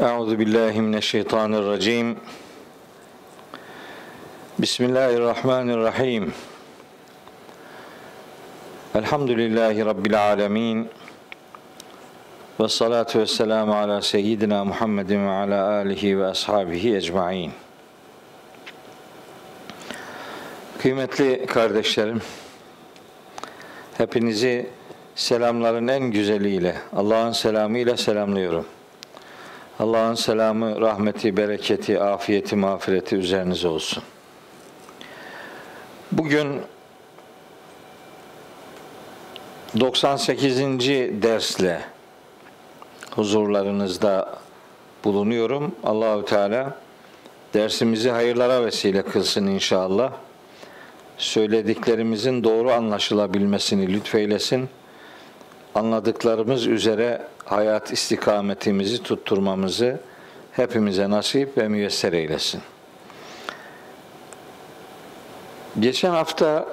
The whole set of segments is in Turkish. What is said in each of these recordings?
Euzu billahi mineşşeytanirracim. Bismillahirrahmanirrahim. Elhamdülillahi rabbil alamin. Ve salatu ve selamu ala seyyidina Muhammedin ve ala alihi ve ashabihi ecmain. Kıymetli kardeşlerim, hepinizi selamların en güzeliyle, Allah'ın selamıyla selamlıyorum. Allah'ın selamı, rahmeti, bereketi, afiyeti, mağfireti üzerinize olsun. Bugün 98. dersle huzurlarınızda bulunuyorum. Allahü Teala dersimizi hayırlara vesile kılsın inşallah. Söylediklerimizin doğru anlaşılabilmesini lütfeylesin. Anladıklarımız üzere hayat istikametimizi tutturmamızı hepimize nasip ve müyesser eylesin. Geçen hafta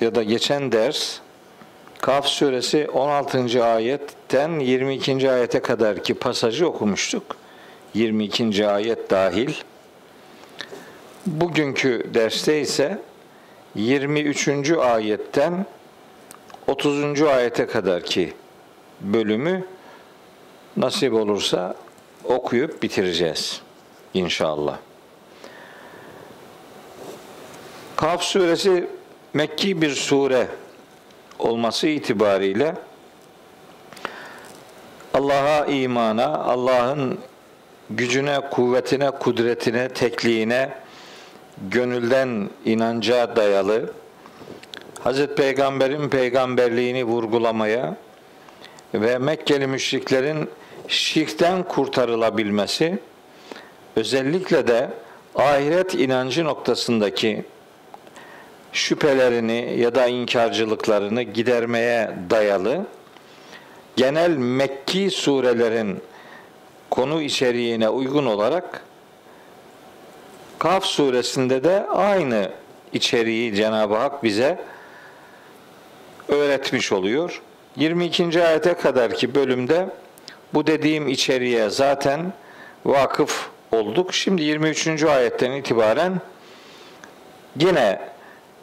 ya da geçen ders Kaf suresi 16. ayetten 22. ayete kadar ki pasajı okumuştuk. 22. ayet dahil. Bugünkü derste ise 23. ayetten 30. ayete kadar ki bölümü nasip olursa okuyup bitireceğiz inşallah. Kaf suresi Mekki bir sure olması itibariyle Allah'a imana, Allah'ın gücüne, kuvvetine, kudretine, tekliğine, gönülden inanca dayalı, Hazreti Peygamber'in peygamberliğini vurgulamaya ve Mekkeli müşriklerin şirkten kurtarılabilmesi, özellikle de ahiret inancı noktasındaki şüphelerini ya da inkarcılıklarını gidermeye dayalı genel Mekki surelerin konu içeriğine uygun olarak Kaf suresinde de aynı içeriği Cenab-ı Hak bize öğretmiş oluyor. 22. ayete kadar ki bölümde bu dediğim içeriğe zaten vakıf olduk. Şimdi 23. ayetten itibaren yine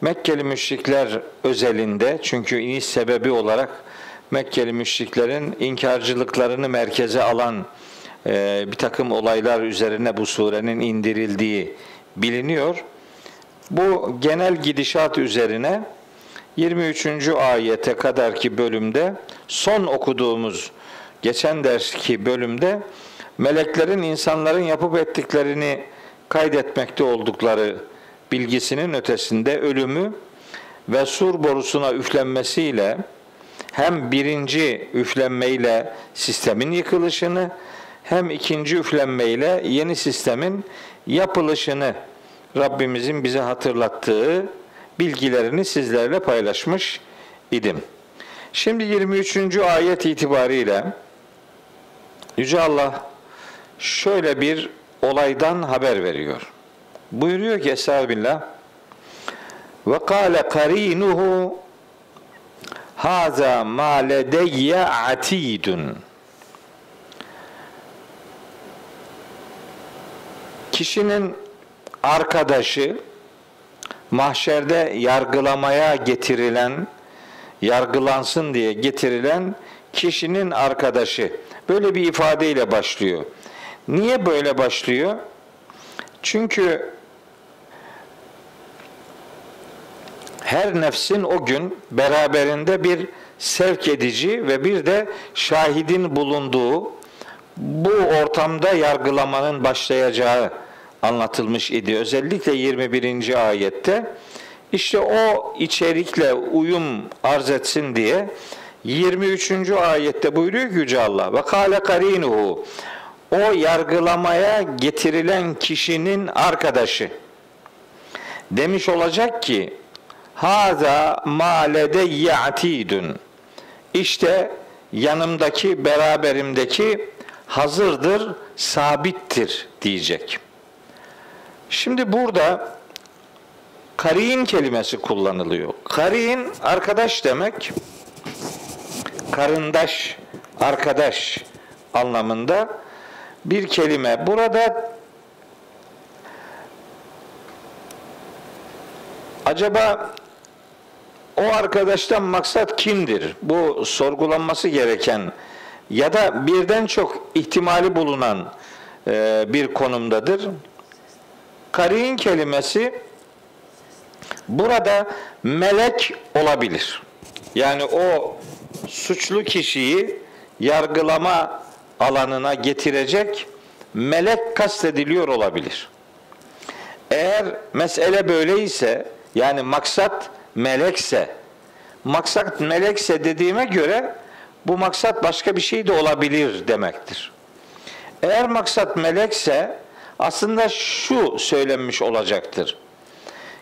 Mekkeli müşrikler özelinde çünkü iniş sebebi olarak Mekkeli müşriklerin inkarcılıklarını merkeze alan e, bir takım olaylar üzerine bu surenin indirildiği biliniyor. Bu genel gidişat üzerine 23. ayete kadar ki bölümde son okuduğumuz geçen derski bölümde meleklerin insanların yapıp ettiklerini kaydetmekte oldukları bilgisinin ötesinde ölümü ve sur borusuna üflenmesiyle hem birinci üflenmeyle sistemin yıkılışını hem ikinci üflenmeyle yeni sistemin yapılışını Rabbimizin bize hatırlattığı bilgilerini sizlerle paylaşmış idim. Şimdi 23. ayet itibariyle Yüce Allah şöyle bir olaydan haber veriyor. Buyuruyor ki Estağfirullah ve kâle karinuhu haza ma ledeyye atidun kişinin arkadaşı mahşerde yargılamaya getirilen, yargılansın diye getirilen kişinin arkadaşı. Böyle bir ifadeyle başlıyor. Niye böyle başlıyor? Çünkü her nefsin o gün beraberinde bir sevk edici ve bir de şahidin bulunduğu bu ortamda yargılamanın başlayacağı anlatılmış idi. Özellikle 21. ayette işte o içerikle uyum arz etsin diye 23. ayette buyuruyor ki Yüce Allah ve kâle karinuhu o yargılamaya getirilen kişinin arkadaşı demiş olacak ki haza malede ya'tidun işte yanımdaki beraberimdeki hazırdır sabittir diyecek. Şimdi burada karin kelimesi kullanılıyor. Karin arkadaş demek. Karındaş, arkadaş anlamında bir kelime. Burada acaba o arkadaştan maksat kimdir? Bu sorgulanması gereken ya da birden çok ihtimali bulunan e, bir konumdadır. Karin kelimesi burada melek olabilir. Yani o suçlu kişiyi yargılama alanına getirecek melek kastediliyor olabilir. Eğer mesele böyleyse yani maksat melekse maksat melekse dediğime göre bu maksat başka bir şey de olabilir demektir. Eğer maksat melekse aslında şu söylenmiş olacaktır.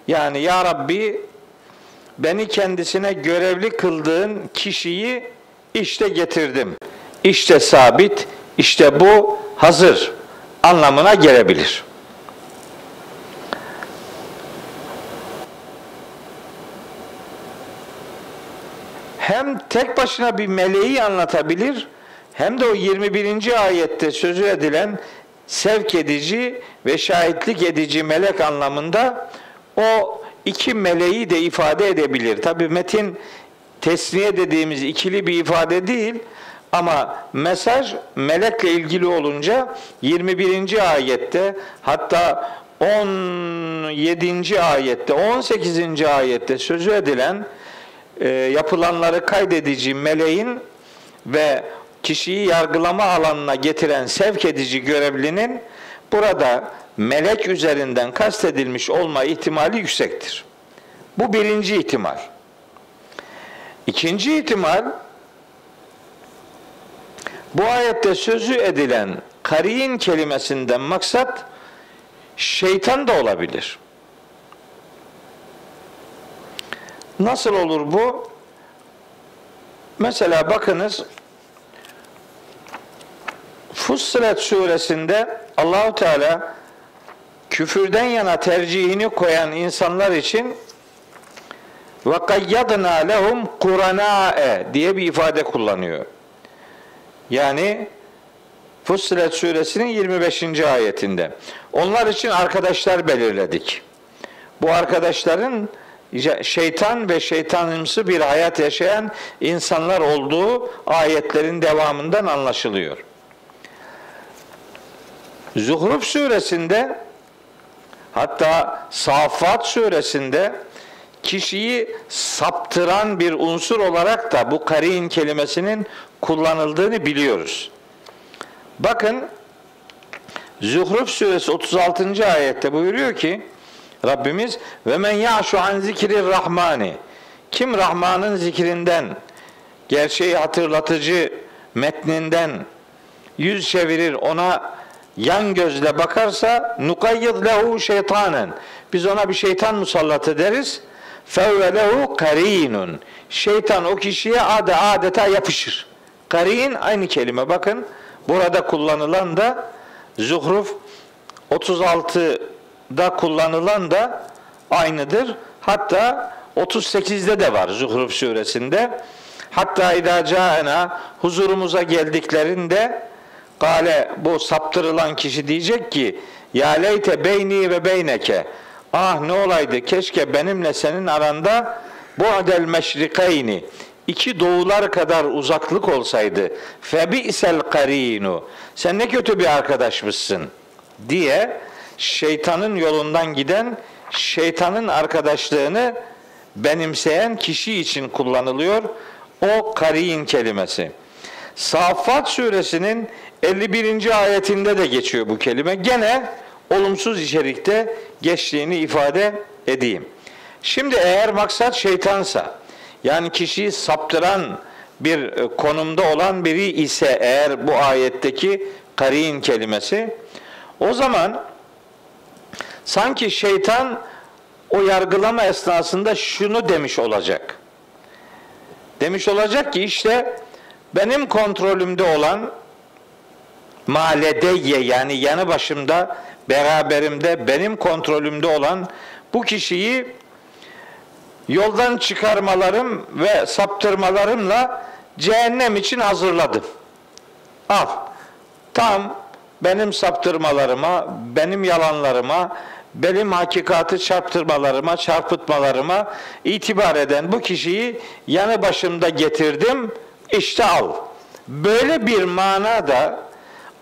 Yani ya Rabbi beni kendisine görevli kıldığın kişiyi işte getirdim. İşte sabit, işte bu hazır anlamına gelebilir. Hem tek başına bir meleği anlatabilir hem de o 21. ayette sözü edilen sevk edici ve şahitlik edici melek anlamında o iki meleği de ifade edebilir. Tabi metin tesniye dediğimiz ikili bir ifade değil ama mesaj melekle ilgili olunca 21. ayette hatta 17. ayette 18. ayette sözü edilen e, yapılanları kaydedici meleğin ve kişiyi yargılama alanına getiren sevk edici görevlinin burada melek üzerinden kastedilmiş olma ihtimali yüksektir. Bu birinci ihtimal. İkinci ihtimal bu ayette sözü edilen kariyin kelimesinden maksat şeytan da olabilir. Nasıl olur bu? Mesela bakınız Fussilet suresinde Allahu Teala küfürden yana tercihini koyan insanlar için ve kayyadna lehum kurana'e diye bir ifade kullanıyor. Yani Fussilet suresinin 25. ayetinde. Onlar için arkadaşlar belirledik. Bu arkadaşların şeytan ve şeytanımsı bir hayat yaşayan insanlar olduğu ayetlerin devamından anlaşılıyor. Zuhruf suresinde hatta Safat suresinde kişiyi saptıran bir unsur olarak da bu karin kelimesinin kullanıldığını biliyoruz. Bakın Zuhruf suresi 36. ayette buyuruyor ki Rabbimiz ve men ya'şu an zikrir rahmani kim Rahman'ın zikrinden gerçeği hatırlatıcı metninden yüz çevirir ona yan gözle bakarsa nukayyid lehu şeytanen. Biz ona bir şeytan musallat ederiz fevve lehu karinun. Şeytan o kişiye ade adeta yapışır. Karin aynı kelime bakın. Burada kullanılan da Zuhruf 36'da kullanılan da aynıdır. Hatta 38'de de var Zuhruf suresinde. Hatta idâ huzurumuza geldiklerinde Gale bu saptırılan kişi diyecek ki ya leyte beyni ve beyneke. Ah ne olaydı? Keşke benimle senin aranda bu adel meşrikeyni iki doğular kadar uzaklık olsaydı. Febi isel karinu. Sen ne kötü bir arkadaşmışsın. diye şeytanın yolundan giden şeytanın arkadaşlığını benimseyen kişi için kullanılıyor o karin kelimesi. Safat suresinin 51. ayetinde de geçiyor bu kelime. Gene olumsuz içerikte geçtiğini ifade edeyim. Şimdi eğer maksat şeytansa, yani kişiyi saptıran bir e, konumda olan biri ise eğer bu ayetteki karin kelimesi, o zaman sanki şeytan o yargılama esnasında şunu demiş olacak. Demiş olacak ki işte benim kontrolümde olan maledeyye yani yanı başımda beraberimde benim kontrolümde olan bu kişiyi yoldan çıkarmalarım ve saptırmalarımla cehennem için hazırladım. Al. Tam benim saptırmalarıma, benim yalanlarıma, benim hakikati çarptırmalarıma, çarpıtmalarıma itibar eden bu kişiyi yanı başımda getirdim, işte al. Böyle bir manada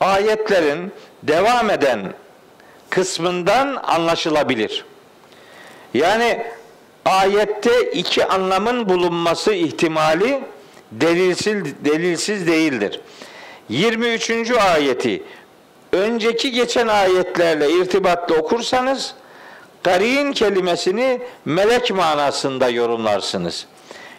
ayetlerin devam eden kısmından anlaşılabilir. Yani ayette iki anlamın bulunması ihtimali delilsiz, delilsiz değildir. 23. ayeti önceki geçen ayetlerle irtibatlı okursanız garin kelimesini melek manasında yorumlarsınız.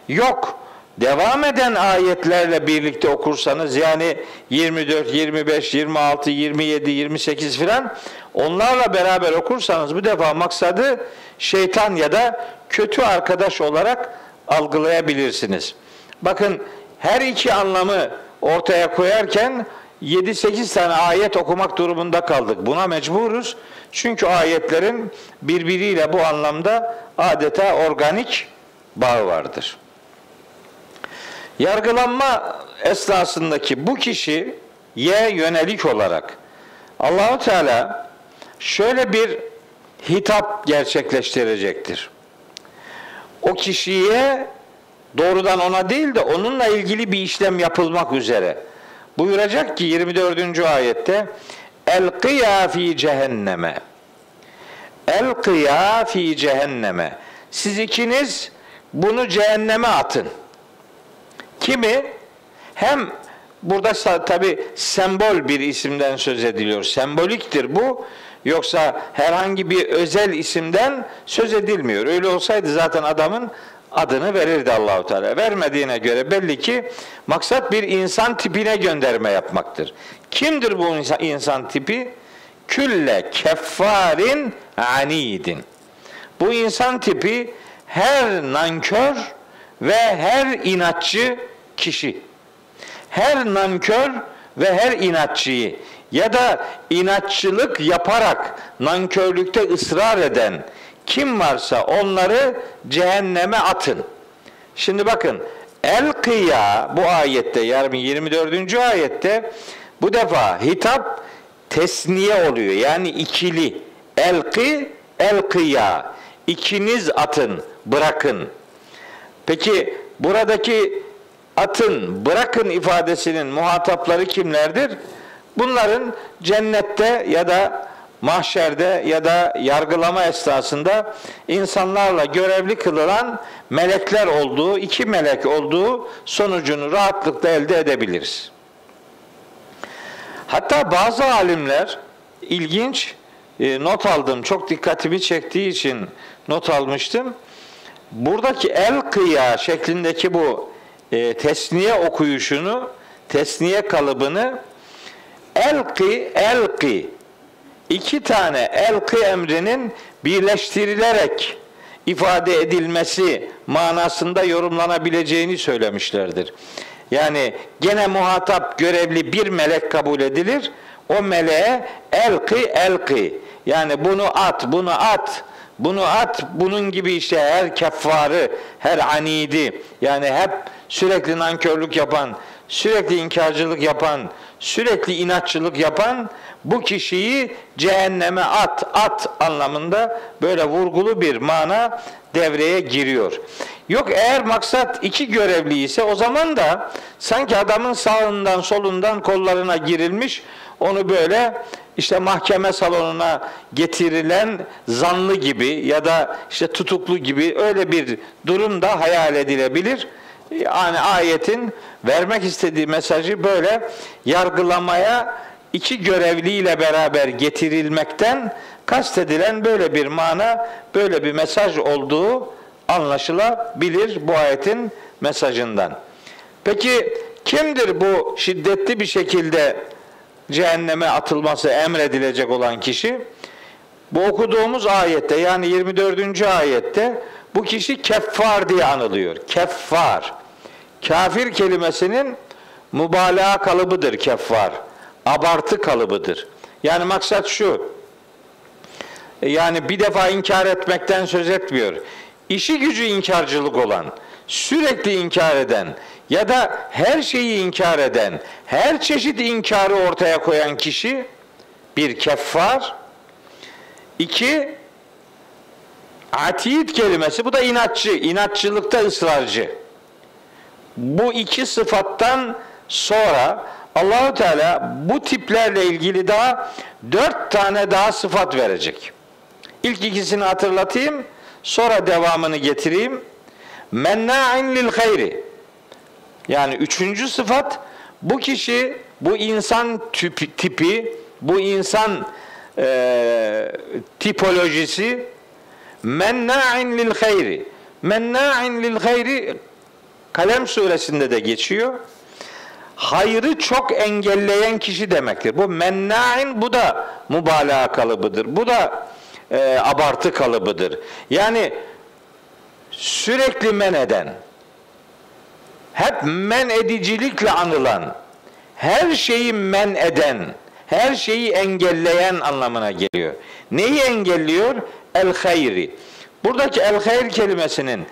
Yok, devam eden ayetlerle birlikte okursanız yani 24, 25, 26, 27, 28 filan onlarla beraber okursanız bu defa maksadı şeytan ya da kötü arkadaş olarak algılayabilirsiniz. Bakın her iki anlamı ortaya koyarken 7-8 tane ayet okumak durumunda kaldık. Buna mecburuz. Çünkü ayetlerin birbiriyle bu anlamda adeta organik bağı vardır. Yargılanma esnasındaki bu kişiye yönelik olarak Allahu Teala şöyle bir hitap gerçekleştirecektir. O kişiye doğrudan ona değil de onunla ilgili bir işlem yapılmak üzere buyuracak ki 24. ayette El kıya fi cehenneme El kıya fi cehenneme Siz ikiniz bunu cehenneme atın. Kimi? Hem burada tabi sembol bir isimden söz ediliyor. Semboliktir bu. Yoksa herhangi bir özel isimden söz edilmiyor. Öyle olsaydı zaten adamın adını verirdi Allahu Teala. Vermediğine göre belli ki maksat bir insan tipine gönderme yapmaktır. Kimdir bu insan, tipi? Külle keffarin anidin. Bu insan tipi her nankör ve her inatçı kişi. Her nankör ve her inatçıyı ya da inatçılık yaparak nankörlükte ısrar eden kim varsa onları cehenneme atın. Şimdi bakın el kıya bu ayette yani 24. ayette bu defa hitap tesniye oluyor. Yani ikili. El kı el kıya. İkiniz atın, bırakın. Peki buradaki atın, bırakın ifadesinin muhatapları kimlerdir? Bunların cennette ya da mahşerde ya da yargılama esnasında insanlarla görevli kılınan melekler olduğu, iki melek olduğu sonucunu rahatlıkla elde edebiliriz. Hatta bazı alimler ilginç e, not aldım. Çok dikkatimi çektiği için not almıştım. Buradaki el kıya şeklindeki bu e, tesniye okuyuşunu, tesniye kalıbını elki elki iki tane elki emrinin birleştirilerek ifade edilmesi manasında yorumlanabileceğini söylemişlerdir. Yani gene muhatap görevli bir melek kabul edilir. O meleğe elki elki yani bunu at, bunu at, bunu at, bunun gibi işte her keffarı, her anidi yani hep sürekli nankörlük yapan, sürekli inkarcılık yapan, sürekli inatçılık yapan bu kişiyi cehenneme at, at anlamında böyle vurgulu bir mana devreye giriyor. Yok eğer maksat iki görevli ise o zaman da sanki adamın sağından solundan kollarına girilmiş onu böyle işte mahkeme salonuna getirilen zanlı gibi ya da işte tutuklu gibi öyle bir durum da hayal edilebilir. Yani ayetin vermek istediği mesajı böyle yargılamaya iki görevliyle beraber getirilmekten kastedilen böyle bir mana, böyle bir mesaj olduğu anlaşılabilir bu ayetin mesajından. Peki kimdir bu şiddetli bir şekilde cehenneme atılması emredilecek olan kişi? Bu okuduğumuz ayette yani 24. ayette bu kişi keffar diye anılıyor. Keffar. Kafir kelimesinin mübalağa kalıbıdır keffar. Abartı kalıbıdır. Yani maksat şu. Yani bir defa inkar etmekten söz etmiyor. İşi gücü inkarcılık olan, sürekli inkar eden ya da her şeyi inkar eden, her çeşit inkarı ortaya koyan kişi Bir keffar. İki atid kelimesi bu da inatçı, inatçılıkta ısrarcı. Bu iki sıfattan sonra Allahu Teala bu tiplerle ilgili daha dört tane daha sıfat verecek. İlk ikisini hatırlatayım, sonra devamını getireyim. Menna'in lil hayri. Yani üçüncü sıfat bu kişi, bu insan tipi, tipi bu insan e, tipolojisi menna'in lil hayri. Menna'in lil hayri Kalem suresinde de geçiyor. Hayrı çok engelleyen kişi demektir. Bu menna'in bu da mübalağa kalıbıdır. Bu da e, abartı kalıbıdır. Yani sürekli men eden, hep men edicilikle anılan, her şeyi men eden, her şeyi engelleyen anlamına geliyor. Neyi engelliyor? El hayri. Buradaki el hayr kelimesinin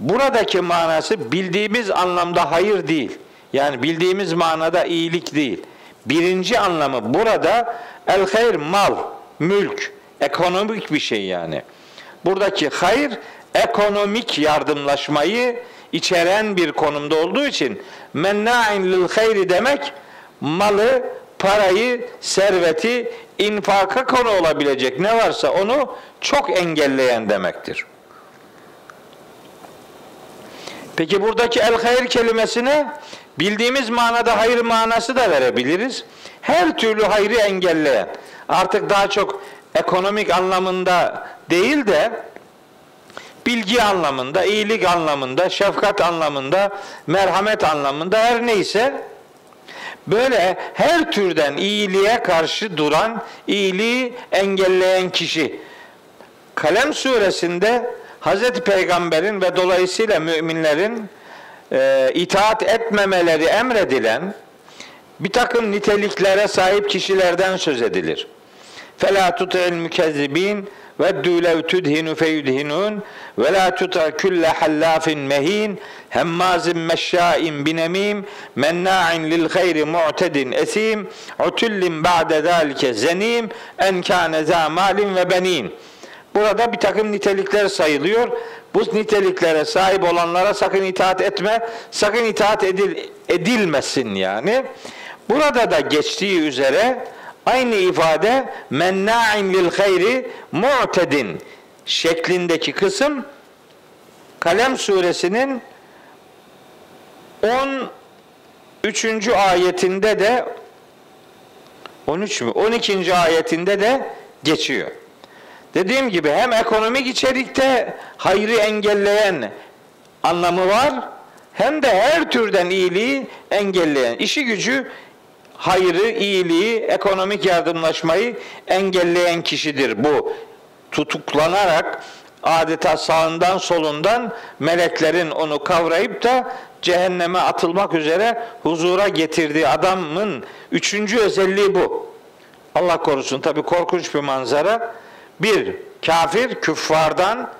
buradaki manası bildiğimiz anlamda hayır değil. Yani bildiğimiz manada iyilik değil. Birinci anlamı burada el hayr mal, mülk, ekonomik bir şey yani. Buradaki hayır ekonomik yardımlaşmayı içeren bir konumda olduğu için menna'in lil hayri demek malı, parayı, serveti infaka konu olabilecek ne varsa onu çok engelleyen demektir. Peki buradaki el hayır kelimesine bildiğimiz manada hayır manası da verebiliriz. Her türlü hayrı engelleyen. Artık daha çok ekonomik anlamında değil de bilgi anlamında, iyilik anlamında, şefkat anlamında, merhamet anlamında her neyse böyle her türden iyiliğe karşı duran, iyiliği engelleyen kişi. Kalem suresinde Hazreti Peygamber'in ve dolayısıyla müminlerin e, itaat etmemeleri emredilen bir takım niteliklere sahip kişilerden söz edilir. فَلَا تُطِعِ الْمُكَذِّب۪ينَ ve dülev tudhinu feyudhinun ve la tuta külle hallafin mehin hemmazin meşşain binemim menna'in lil hayri mu'tedin esim utullin ba'de zalike zenim en kâne zâ ve benin Burada bir takım nitelikler sayılıyor. Bu niteliklere sahip olanlara sakın itaat etme, sakın itaat edil, edilmesin yani. Burada da geçtiği üzere aynı ifade menna'in lil hayri mu'tedin şeklindeki kısım Kalem suresinin 13. ayetinde de 13 mü? 12. ayetinde de geçiyor. Dediğim gibi hem ekonomik içerikte hayrı engelleyen anlamı var hem de her türden iyiliği engelleyen. işi gücü hayrı, iyiliği, ekonomik yardımlaşmayı engelleyen kişidir bu. Tutuklanarak adeta sağından solundan meleklerin onu kavrayıp da cehenneme atılmak üzere huzura getirdiği adamın üçüncü özelliği bu. Allah korusun tabi korkunç bir manzara. Bir, kafir, küffardan.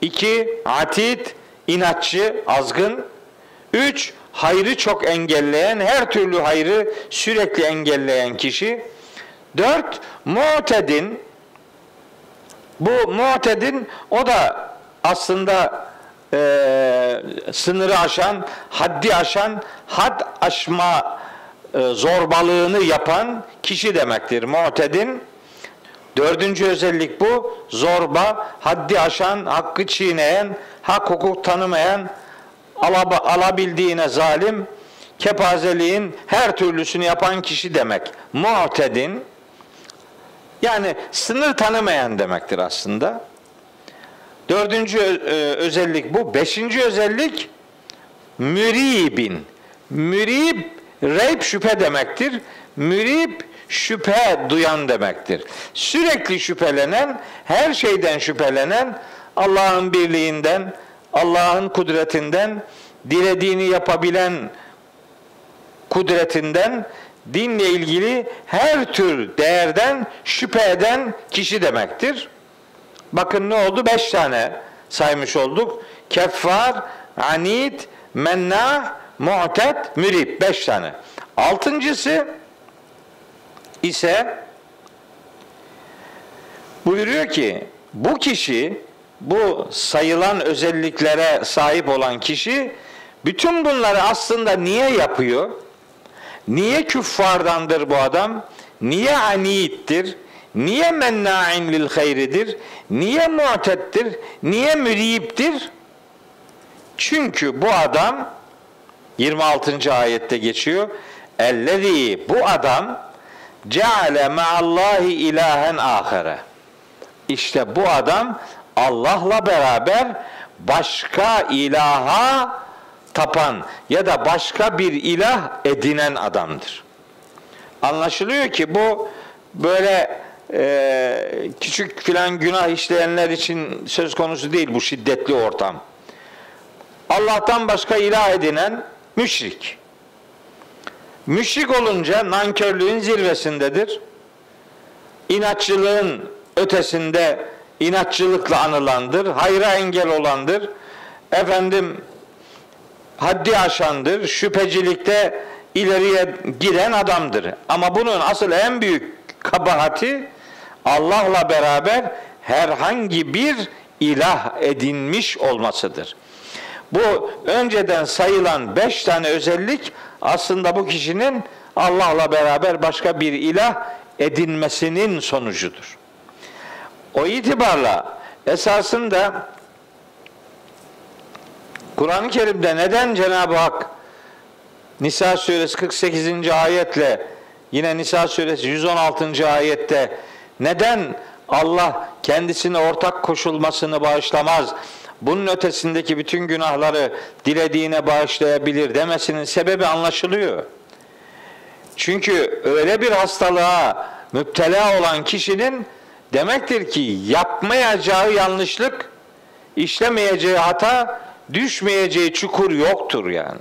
iki atit, inatçı, azgın. Üç, hayrı çok engelleyen, her türlü hayrı sürekli engelleyen kişi. Dört, mu'tedin. Bu mu'tedin, o da aslında e, sınırı aşan, haddi aşan, had aşma e, zorbalığını yapan kişi demektir. Mu'tedin. Dördüncü özellik bu. Zorba, haddi aşan, hakkı çiğneyen, hak hukuk tanımayan, alabildiğine zalim, kepazeliğin her türlüsünü yapan kişi demek. Mu'tedin yani sınır tanımayan demektir aslında. Dördüncü e, özellik bu. Beşinci özellik müribin. Mürib, reyb şüphe demektir. Mürib şüphe duyan demektir. Sürekli şüphelenen, her şeyden şüphelenen, Allah'ın birliğinden, Allah'ın kudretinden, dilediğini yapabilen kudretinden, dinle ilgili her tür değerden şüphe eden kişi demektir. Bakın ne oldu? Beş tane saymış olduk. Keffar, anid, menna, mu'ted, mürib. Beş tane. Altıncısı ise Buyuruyor ki bu kişi bu sayılan özelliklere sahip olan kişi bütün bunları aslında niye yapıyor? Niye küffardandır bu adam? Niye aniyittir? Niye menna'in lil hayridir? Niye mu'tettir? Niye müriyiptir? Çünkü bu adam 26. ayette geçiyor. Ellezî bu adam ceale me'allahi ilahen ahire. İşte bu adam Allah'la beraber başka ilaha tapan ya da başka bir ilah edinen adamdır. Anlaşılıyor ki bu böyle e, küçük filan günah işleyenler için söz konusu değil bu şiddetli ortam. Allah'tan başka ilah edinen müşrik. Müşrik olunca nankörlüğün zirvesindedir. İnatçılığın ötesinde inatçılıkla anılandır. Hayra engel olandır. Efendim haddi aşandır. Şüphecilikte ileriye giden adamdır. Ama bunun asıl en büyük kabahati Allah'la beraber herhangi bir ilah edinmiş olmasıdır. Bu önceden sayılan beş tane özellik aslında bu kişinin Allah'la beraber başka bir ilah edinmesinin sonucudur. O itibarla esasında Kur'an-ı Kerim'de neden Cenab-ı Hak Nisa suresi 48. ayetle yine Nisa suresi 116. ayette neden Allah kendisine ortak koşulmasını bağışlamaz? Bunun ötesindeki bütün günahları dilediğine bağışlayabilir demesinin sebebi anlaşılıyor. Çünkü öyle bir hastalığa müptela olan kişinin demektir ki yapmayacağı yanlışlık, işlemeyeceği hata, düşmeyeceği çukur yoktur yani.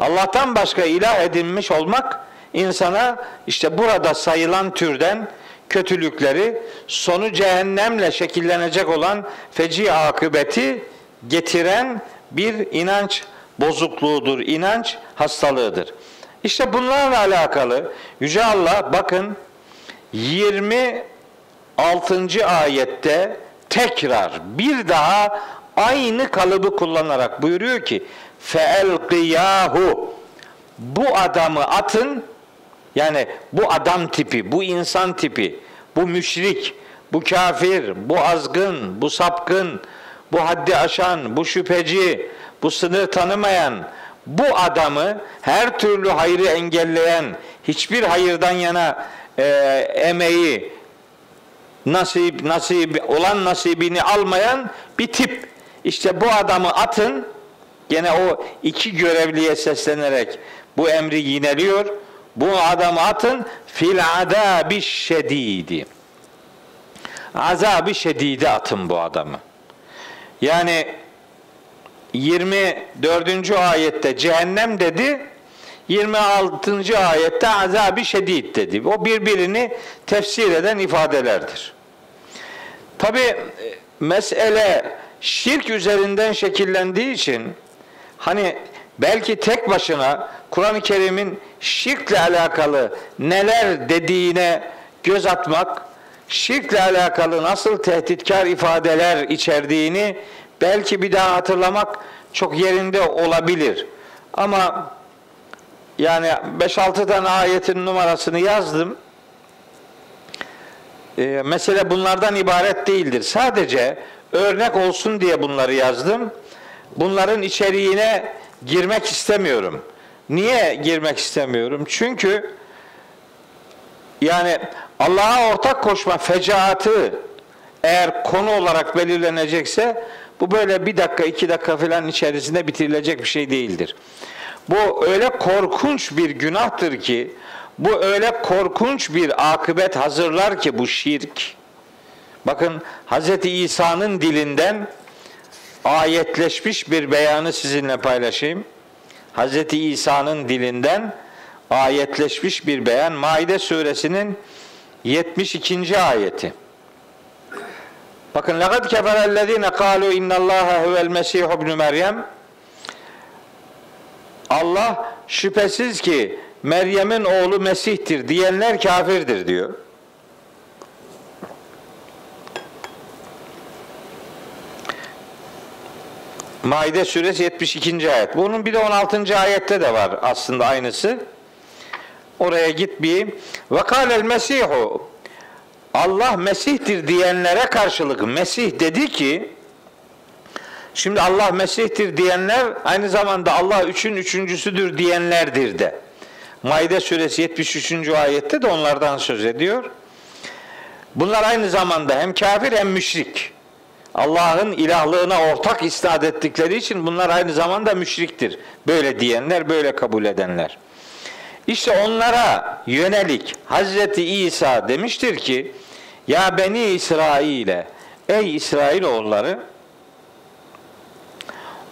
Allah'tan başka ilah edinmiş olmak insana işte burada sayılan türden kötülükleri sonu cehennemle şekillenecek olan feci akıbeti getiren bir inanç bozukluğudur, inanç hastalığıdır. İşte bunlarla alakalı Yüce Allah bakın 26. ayette tekrar bir daha aynı kalıbı kullanarak buyuruyor ki feelqiyahu bu adamı atın yani bu adam tipi, bu insan tipi, bu müşrik, bu kafir, bu azgın, bu sapkın, bu haddi aşan, bu şüpheci, bu sınır tanımayan, bu adamı her türlü hayrı engelleyen, hiçbir hayırdan yana e, emeği, nasip, nasip olan nasibini almayan bir tip. İşte bu adamı atın, gene o iki görevliye seslenerek bu emri yineliyor bu adamı atın fil adabi şedidi. Azabı şedidi atın bu adamı. Yani 24. ayette cehennem dedi. 26. ayette azabı şedid dedi. O birbirini tefsir eden ifadelerdir. Tabi mesele şirk üzerinden şekillendiği için hani belki tek başına Kur'an-ı Kerim'in şirkle alakalı neler dediğine göz atmak, şirkle alakalı nasıl tehditkar ifadeler içerdiğini belki bir daha hatırlamak çok yerinde olabilir. Ama yani 5-6 tane ayetin numarasını yazdım. Ee, mesele bunlardan ibaret değildir. Sadece örnek olsun diye bunları yazdım. Bunların içeriğine girmek istemiyorum. Niye girmek istemiyorum? Çünkü yani Allah'a ortak koşma fecaatı eğer konu olarak belirlenecekse bu böyle bir dakika iki dakika falan içerisinde bitirilecek bir şey değildir. Bu öyle korkunç bir günahtır ki bu öyle korkunç bir akıbet hazırlar ki bu şirk. Bakın Hz. İsa'nın dilinden ayetleşmiş bir beyanı sizinle paylaşayım. Hz. İsa'nın dilinden ayetleşmiş bir beyan. Maide suresinin 72. ayeti. Bakın لَقَدْ كَفَرَ الَّذ۪ينَ قَالُوا اِنَّ اللّٰهَ هُوَ الْمَسِيحُ بْنُ Meryem Allah şüphesiz ki Meryem'in oğlu Mesih'tir diyenler kafirdir diyor. Maide suresi 72. ayet. Bunun bir de 16. ayette de var aslında aynısı. Oraya git bir. Ve kâlel mesihu Allah Mesih'tir diyenlere karşılık Mesih dedi ki Şimdi Allah Mesih'tir diyenler aynı zamanda Allah üçün üçüncüsüdür diyenlerdir de. Maide suresi 73. ayette de onlardan söz ediyor. Bunlar aynı zamanda hem kafir hem müşrik. Allah'ın ilahlığına ortak isnat ettikleri için bunlar aynı zamanda müşriktir. Böyle diyenler, böyle kabul edenler. İşte onlara yönelik Hazreti İsa demiştir ki ya beni İsrail'e ey İsrail oğulları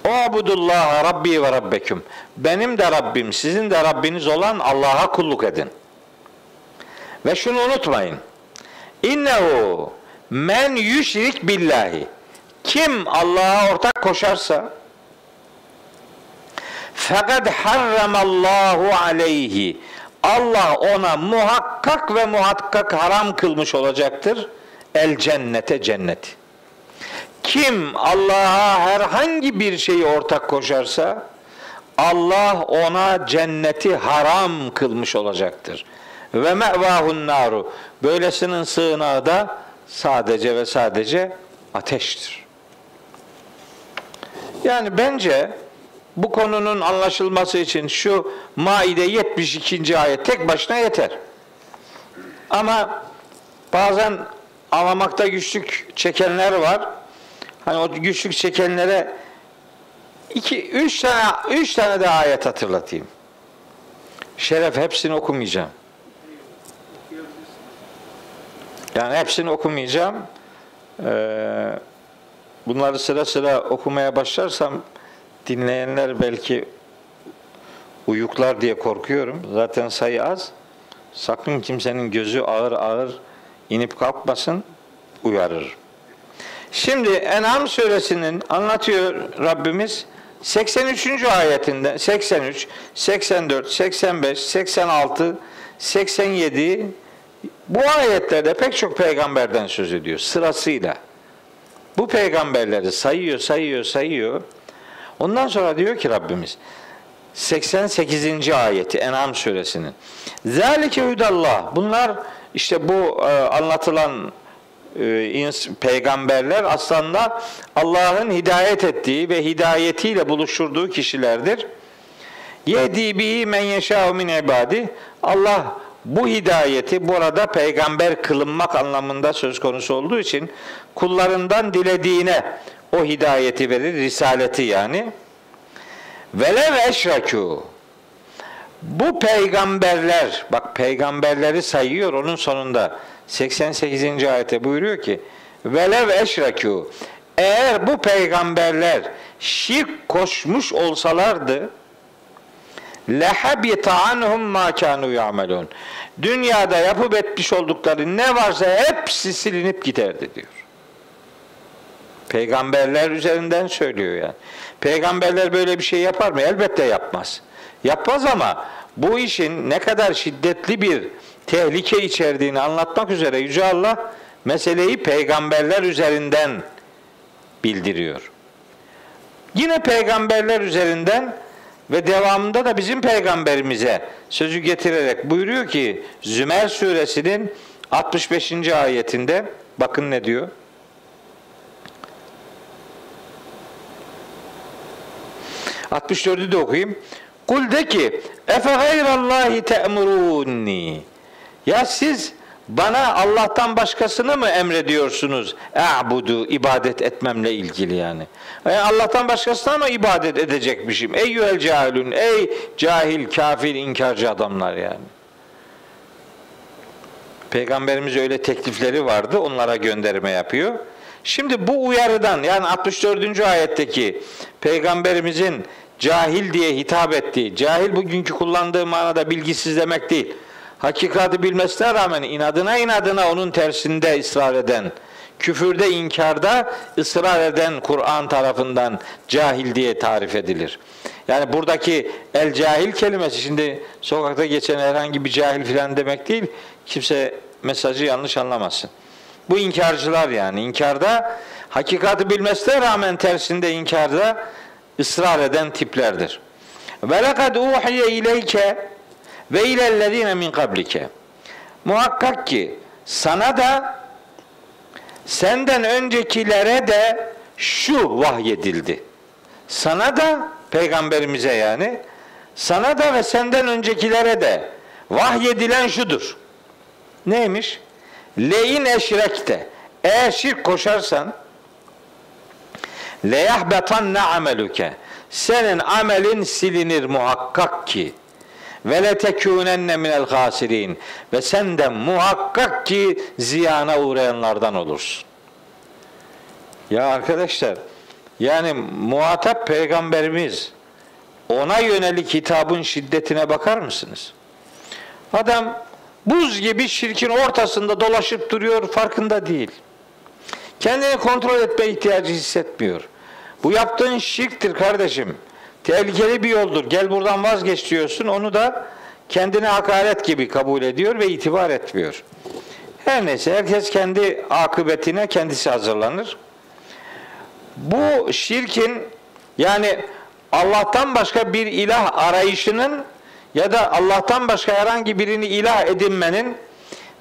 o abudullah Rabbi ve Rabbeküm. Benim de Rabbim, sizin de Rabbiniz olan Allah'a kulluk edin. Ve şunu unutmayın. İnnehu men yüşrik billahi. Kim Allah'a ortak koşarsa fakat harramallahu aleyhi. Allah ona muhakkak ve muhakkak haram kılmış olacaktır. El cennete cenneti. Kim Allah'a herhangi bir şeyi ortak koşarsa Allah ona cenneti haram kılmış olacaktır. Ve me'vahun naru. Böylesinin sığınağı da sadece ve sadece ateştir. Yani bence bu konunun anlaşılması için şu Maide 72. ayet tek başına yeter. Ama bazen anlamakta güçlük çekenler var. Hani o güçlük çekenlere iki, üç tane, üç tane de ayet hatırlatayım. Şeref hepsini okumayacağım. Yani hepsini okumayacağım. Ee, bunları sıra sıra okumaya başlarsam dinleyenler belki uyuklar diye korkuyorum. Zaten sayı az. Sakın kimsenin gözü ağır ağır inip kalkmasın uyarır. Şimdi En'am suresinin anlatıyor Rabbimiz 83. ayetinde 83, 84, 85, 86, 87 bu ayetlerde pek çok peygamberden söz ediyor sırasıyla. Bu peygamberleri sayıyor, sayıyor, sayıyor. Ondan sonra diyor ki Rabbimiz 88. ayeti En'am suresinin. Zalike hudallah. Bunlar işte bu e, anlatılan peygamberler aslında Allah'ın hidayet ettiği ve hidayetiyle buluşturduğu kişilerdir. Yedi bihi men yeşâhu min ibadi. Allah bu hidayeti burada peygamber kılınmak anlamında söz konusu olduğu için kullarından dilediğine o hidayeti verir, risaleti yani. Velev eşrekû bu peygamberler, bak peygamberleri sayıyor onun sonunda 88. ayete buyuruyor ki velev eşrekû eğer bu peygamberler şirk koşmuş olsalardı lehabita anhum ma kanu yamelun. Dünyada yapıp etmiş oldukları ne varsa hepsi silinip giderdi diyor. Peygamberler üzerinden söylüyor yani. Peygamberler böyle bir şey yapar mı? Elbette yapmaz. Yapmaz ama bu işin ne kadar şiddetli bir tehlike içerdiğini anlatmak üzere Yüce Allah meseleyi peygamberler üzerinden bildiriyor. Yine peygamberler üzerinden ve devamında da bizim peygamberimize sözü getirerek buyuruyor ki Zümer suresinin 65. ayetinde bakın ne diyor? ...64'ü de okuyayım. Kul de ki efe gayrallahi te'murunni ya siz bana Allah'tan başkasını mı emrediyorsunuz? E'budu ibadet etmemle ilgili yani. yani e, Allah'tan başkasına mı ibadet edecekmişim? Ey yüel cahilün, ey cahil, kafir, inkarcı adamlar yani. Peygamberimiz öyle teklifleri vardı. Onlara gönderme yapıyor. Şimdi bu uyarıdan yani 64. ayetteki peygamberimizin cahil diye hitap ettiği, cahil bugünkü kullandığı manada bilgisiz demek değil hakikati bilmesine rağmen inadına inadına onun tersinde ısrar eden, küfürde inkarda ısrar eden Kur'an tarafından cahil diye tarif edilir. Yani buradaki el cahil kelimesi şimdi sokakta geçen herhangi bir cahil filan demek değil. Kimse mesajı yanlış anlamasın. Bu inkarcılar yani inkarda hakikati bilmesine rağmen tersinde inkarda ısrar eden tiplerdir. Ve lekad uhiye ileyke ve ilellezine min kablike. Muhakkak ki sana da senden öncekilere de şu vahyedildi. Sana da peygamberimize yani sana da ve senden öncekilere de vahyedilen şudur. Neymiş? Leyin eşrekte. Eğer şirk koşarsan leyahbetanne ameluke. Senin amelin silinir muhakkak ki. Ve le tekûnenne minel hasirin. Ve sen de muhakkak ki ziyana uğrayanlardan olursun. Ya arkadaşlar yani muhatap peygamberimiz ona yönelik hitabın şiddetine bakar mısınız? Adam buz gibi şirkin ortasında dolaşıp duruyor farkında değil. Kendini kontrol etme ihtiyacı hissetmiyor. Bu yaptığın şirktir kardeşim. Tehlikeli bir yoldur. Gel buradan vazgeç diyorsun. Onu da kendine hakaret gibi kabul ediyor ve itibar etmiyor. Her neyse herkes kendi akıbetine kendisi hazırlanır. Bu şirkin yani Allah'tan başka bir ilah arayışının ya da Allah'tan başka herhangi birini ilah edinmenin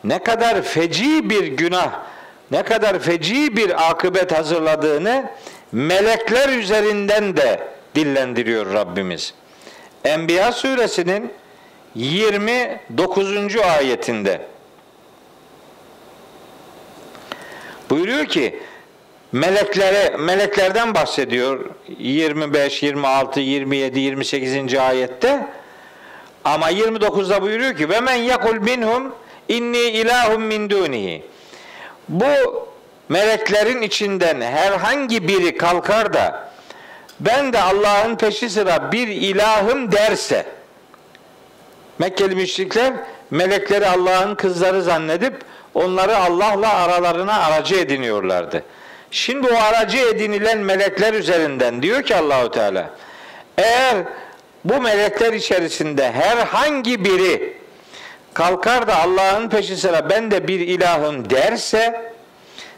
ne kadar feci bir günah, ne kadar feci bir akıbet hazırladığını melekler üzerinden de dillendiriyor Rabbimiz. Enbiya suresinin 29. ayetinde buyuruyor ki meleklere meleklerden bahsediyor 25, 26, 27, 28. ayette ama 29'da buyuruyor ki ve men yakul minhum inni ilahum min dunihi. Bu meleklerin içinden herhangi biri kalkar da ben de Allah'ın peşi sıra bir ilahım derse Mekkeli müşrikler melekleri Allah'ın kızları zannedip onları Allah'la aralarına aracı ediniyorlardı. Şimdi o aracı edinilen melekler üzerinden diyor ki Allahu Teala eğer bu melekler içerisinde herhangi biri kalkar da Allah'ın peşi sıra ben de bir ilahım derse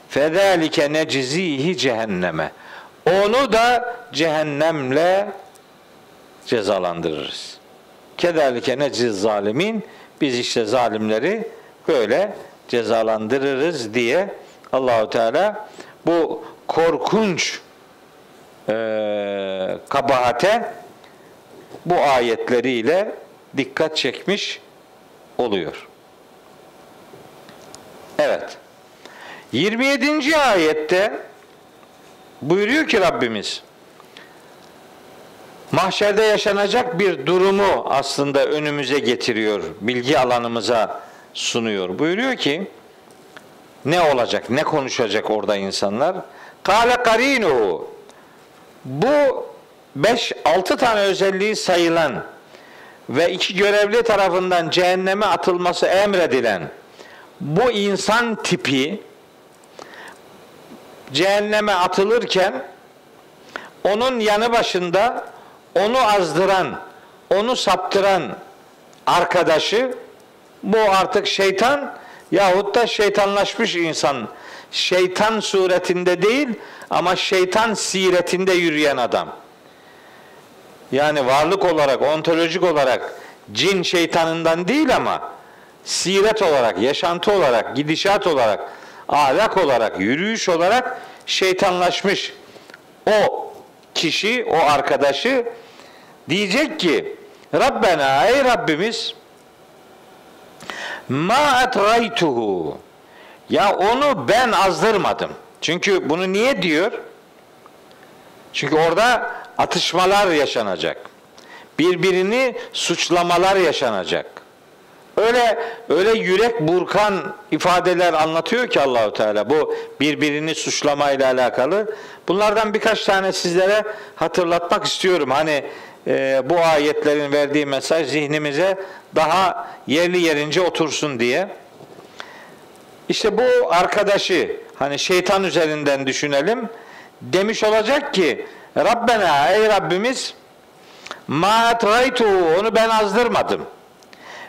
fedalike necizihi cehenneme onu da cehennemle cezalandırırız. Kedalike neciz zalimin biz işte zalimleri böyle cezalandırırız diye Allahu Teala bu korkunç e, kabahate bu ayetleriyle dikkat çekmiş oluyor. Evet. 27. ayette buyuruyor ki Rabbimiz mahşerde yaşanacak bir durumu aslında önümüze getiriyor, bilgi alanımıza sunuyor. Buyuruyor ki ne olacak, ne konuşacak orada insanlar? Kale karinu. Bu 5-6 tane özelliği sayılan ve iki görevli tarafından cehenneme atılması emredilen bu insan tipi cehenneme atılırken onun yanı başında onu azdıran, onu saptıran arkadaşı bu artık şeytan yahut da şeytanlaşmış insan. Şeytan suretinde değil ama şeytan siretinde yürüyen adam. Yani varlık olarak, ontolojik olarak cin şeytanından değil ama siret olarak, yaşantı olarak, gidişat olarak, ahlak olarak, yürüyüş olarak şeytanlaşmış o kişi, o arkadaşı diyecek ki Rabbena ey Rabbimiz ma etraytuhu ya onu ben azdırmadım. Çünkü bunu niye diyor? Çünkü orada atışmalar yaşanacak. Birbirini suçlamalar yaşanacak. Öyle öyle yürek burkan ifadeler anlatıyor ki Allahu Teala bu birbirini suçlamayla alakalı. Bunlardan birkaç tane sizlere hatırlatmak istiyorum. Hani e, bu ayetlerin verdiği mesaj zihnimize daha yerli yerince otursun diye. İşte bu arkadaşı hani şeytan üzerinden düşünelim. Demiş olacak ki Rabbena ey Rabbimiz ma onu ben azdırmadım.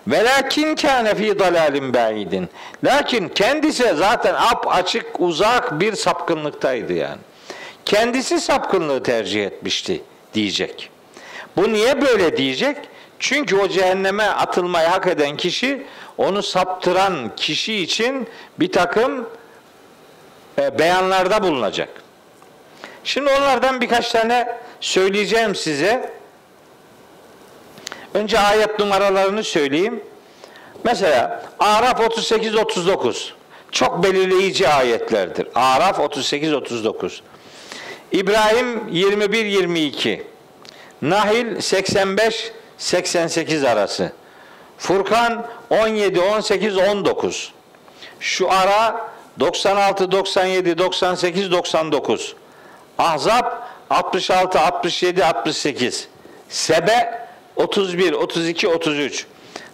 Velakin kâne fî dalâlim ba'idin. Lakin kendisi zaten ap açık uzak bir sapkınlıktaydı yani. Kendisi sapkınlığı tercih etmişti diyecek. Bu niye böyle diyecek? Çünkü o cehenneme atılmayı hak eden kişi onu saptıran kişi için bir takım e, beyanlarda bulunacak. Şimdi onlardan birkaç tane söyleyeceğim size. Önce ayet numaralarını söyleyeyim. Mesela Araf 38 39 çok belirleyici ayetlerdir. Araf 38 39. İbrahim 21 22. Nahil 85 88 arası. Furkan 17 18 19. Şu ara 96 97 98 99. Ahzab 66 67 68. Sebe 31 32 33.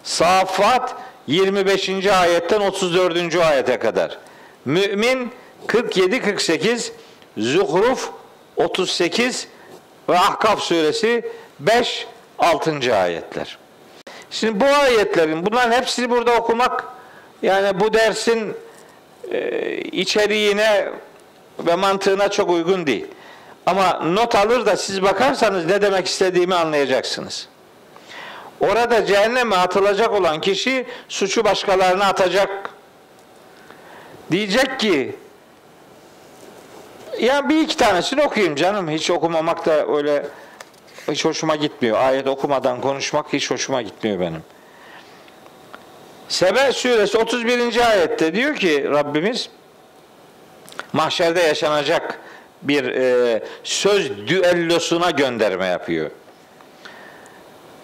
Safat 25. ayetten 34. ayete kadar. Mümin 47 48. Zuhruf 38 ve Ahkaf suresi 5 6. ayetler. Şimdi bu ayetlerin bunların hepsini burada okumak yani bu dersin e, içeriğine ve mantığına çok uygun değil. Ama not alır da siz bakarsanız ne demek istediğimi anlayacaksınız. Orada cehenneme atılacak olan kişi suçu başkalarına atacak. Diyecek ki ya bir iki tanesini okuyayım canım. Hiç okumamak da öyle hiç hoşuma gitmiyor. Ayet okumadan konuşmak hiç hoşuma gitmiyor benim. Sebe suresi 31. ayette diyor ki Rabbimiz mahşerde yaşanacak bir e, söz düellosuna gönderme yapıyor.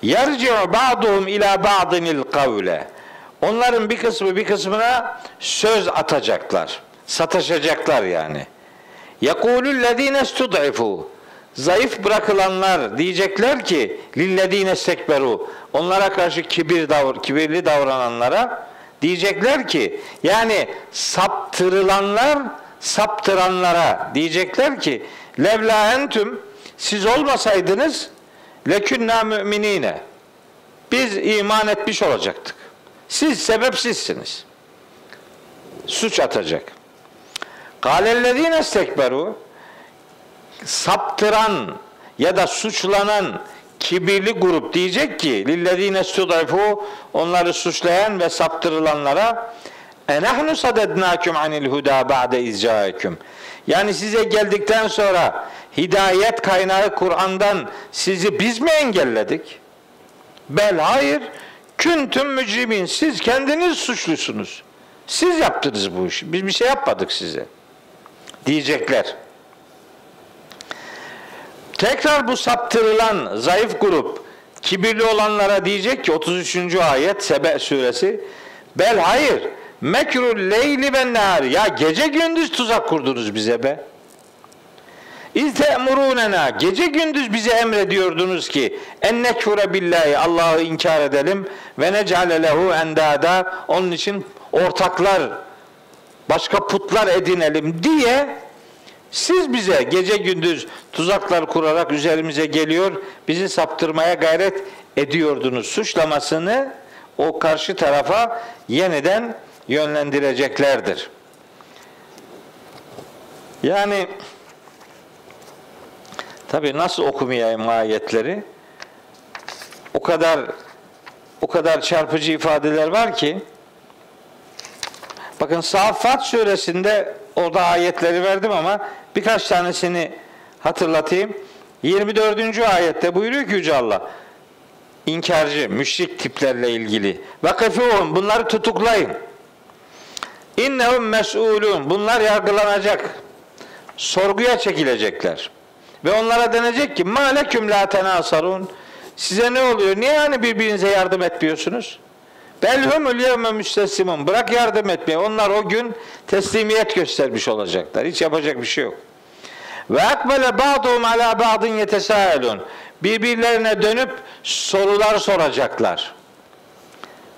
Yerci'u ba'duhum ila ba'dinil kavle. Onların bir kısmı bir kısmına söz atacaklar. Sataşacaklar yani. Yekulul lezine stud'ifu. Zayıf bırakılanlar diyecekler ki lillezine stekberu. Onlara karşı kibir davr kibirli davrananlara diyecekler ki yani saptırılanlar saptıranlara diyecekler ki levla entüm siz olmasaydınız lekünna müminine biz iman etmiş olacaktık. Siz sebepsizsiniz. Suç atacak. Kâlellezîne istekberu saptıran ya da suçlanan kibirli grup diyecek ki lillezîne stud'ifu onları suçlayan ve saptırılanlara enahnu sadednâküm anil huda ba'de izcâeküm yani size geldikten sonra hidayet kaynağı Kur'an'dan sizi biz mi engelledik? Bel hayır. Küntüm mücrimin. Siz kendiniz suçlusunuz. Siz yaptınız bu işi. Biz bir şey yapmadık size. Diyecekler. Tekrar bu saptırılan zayıf grup kibirli olanlara diyecek ki 33. ayet Sebe suresi Bel hayır mekrul leyli ve nehar ya gece gündüz tuzak kurdunuz bize be. İz te'murunena gece gündüz bize emrediyordunuz ki en nekfure billahi Allah'ı inkar edelim ve necale lehu endada onun için ortaklar başka putlar edinelim diye siz bize gece gündüz tuzaklar kurarak üzerimize geliyor, bizi saptırmaya gayret ediyordunuz suçlamasını o karşı tarafa yeniden yönlendireceklerdir. Yani tabi nasıl okumayayım ayetleri? O kadar o kadar çarpıcı ifadeler var ki bakın Saffat suresinde orada ayetleri verdim ama birkaç tanesini hatırlatayım. 24. ayette buyuruyor ki Yüce Allah inkarcı, müşrik tiplerle ilgili. Vakıfûhum bunları tutuklayın. İnnehum mes'ulun. Bunlar yargılanacak. Sorguya çekilecekler. Ve onlara denecek ki maleküm la tenasarun. Size ne oluyor? Niye hani birbirinize yardım etmiyorsunuz? Belhumul yevme müsteslimun. Bırak yardım etmeyi. Onlar o gün teslimiyet göstermiş olacaklar. Hiç yapacak bir şey yok. Ve akbele ba'duhum ala ba'din yetesaelun. Birbirlerine dönüp sorular soracaklar.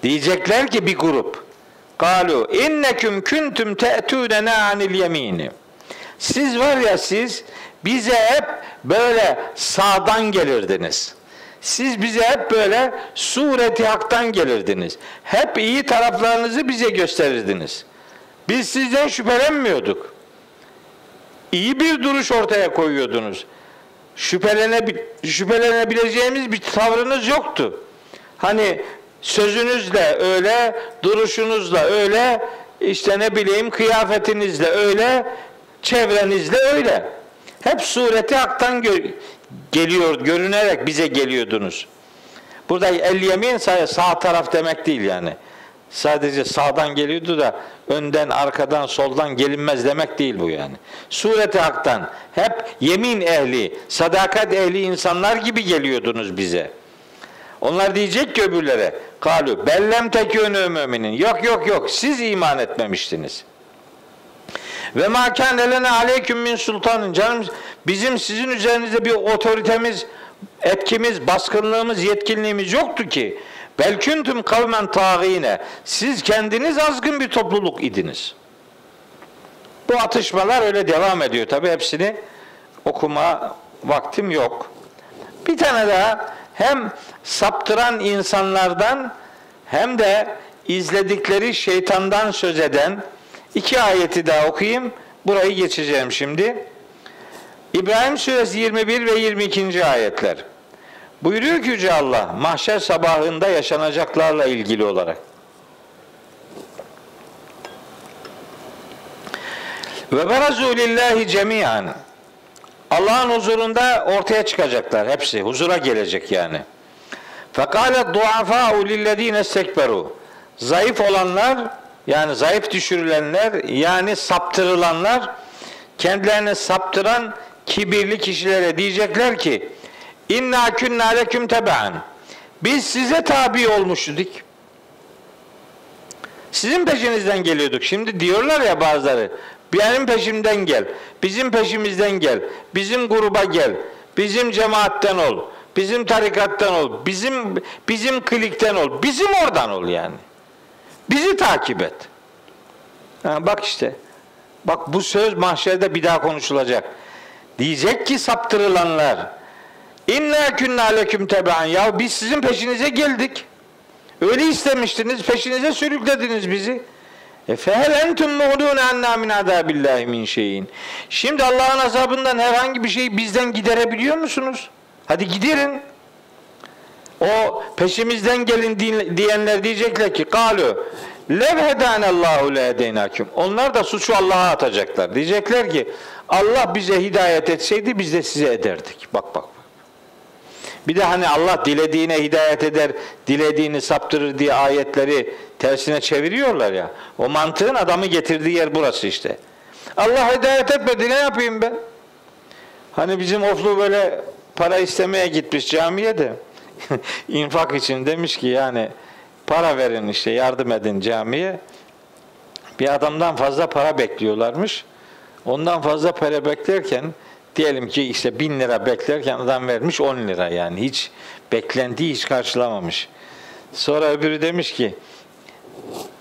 Diyecekler ki bir grup. Kalu inneküm kuntum te'tûnena anil yemini. Siz var ya siz bize hep böyle sağdan gelirdiniz. Siz bize hep böyle sureti haktan gelirdiniz. Hep iyi taraflarınızı bize gösterirdiniz. Biz sizden şüphelenmiyorduk. İyi bir duruş ortaya koyuyordunuz. Şüphelene, şüphelenebileceğimiz bir tavrınız yoktu. Hani sözünüzle öyle, duruşunuzla öyle, işte ne bileyim kıyafetinizle öyle, çevrenizle öyle. Hep sureti haktan gö- geliyor, görünerek bize geliyordunuz. Burada el yemin sağ taraf demek değil yani. Sadece sağdan geliyordu da önden, arkadan, soldan gelinmez demek değil bu yani. Sureti haktan hep yemin ehli, sadakat ehli insanlar gibi geliyordunuz bize. Onlar diyecek ki öbürlere, kalu bellem tekûnü müminin. Yok yok yok siz iman etmemiştiniz. Ve ma kâne lene aleyküm min sultanın. Canım bizim sizin üzerinizde bir otoritemiz, etkimiz, baskınlığımız, yetkinliğimiz yoktu ki. Belküntüm kavmen tağine. Siz kendiniz azgın bir topluluk idiniz. Bu atışmalar öyle devam ediyor. Tabi hepsini okuma vaktim yok. Bir tane daha hem saptıran insanlardan hem de izledikleri şeytandan söz eden iki ayeti daha okuyayım. Burayı geçeceğim şimdi. İbrahim Suresi 21 ve 22. ayetler. Buyuruyor ki Yüce Allah mahşer sabahında yaşanacaklarla ilgili olarak. Ve berazu lillahi cemiyan. Allah'ın huzurunda ortaya çıkacaklar hepsi. Huzura gelecek yani. Fekale duafa'u lillezine istekberu. Zayıf olanlar yani zayıf düşürülenler yani saptırılanlar kendilerini saptıran kibirli kişilere diyecekler ki İnna künna leküm tebaan. Biz size tabi olmuştuk. Sizin peşinizden geliyorduk. Şimdi diyorlar ya bazıları. Benim peşimden gel. Bizim peşimizden gel. Bizim gruba gel. Bizim cemaatten ol. Bizim tarikattan ol. Bizim bizim klikten ol. Bizim oradan ol yani. Bizi takip et. Ha, bak işte. Bak bu söz mahşerde bir daha konuşulacak. Diyecek ki saptırılanlar İnna künna leküm tebean. Ya biz sizin peşinize geldik. Öyle istemiştiniz, peşinize sürüklediniz bizi. E fehel entum mu'lûne anna min azâbillâhi min şeyin. Şimdi Allah'ın azabından herhangi bir şeyi bizden giderebiliyor musunuz? Hadi giderin. O peşimizden gelin diyenler diyecekler ki kalu lev hedanallahu le hedeynaküm. Onlar da suçu Allah'a atacaklar. Diyecekler ki Allah bize hidayet etseydi biz de size ederdik. Bak bak. Bir de hani Allah dilediğine hidayet eder, dilediğini saptırır diye ayetleri tersine çeviriyorlar ya. O mantığın adamı getirdiği yer burası işte. Allah hidayet etmedi ne yapayım ben? Hani bizim oflu böyle para istemeye gitmiş camiye de infak için demiş ki yani para verin işte yardım edin camiye. Bir adamdan fazla para bekliyorlarmış. Ondan fazla para beklerken diyelim ki işte bin lira beklerken adam vermiş on lira yani hiç beklentiyi hiç karşılamamış. Sonra öbürü demiş ki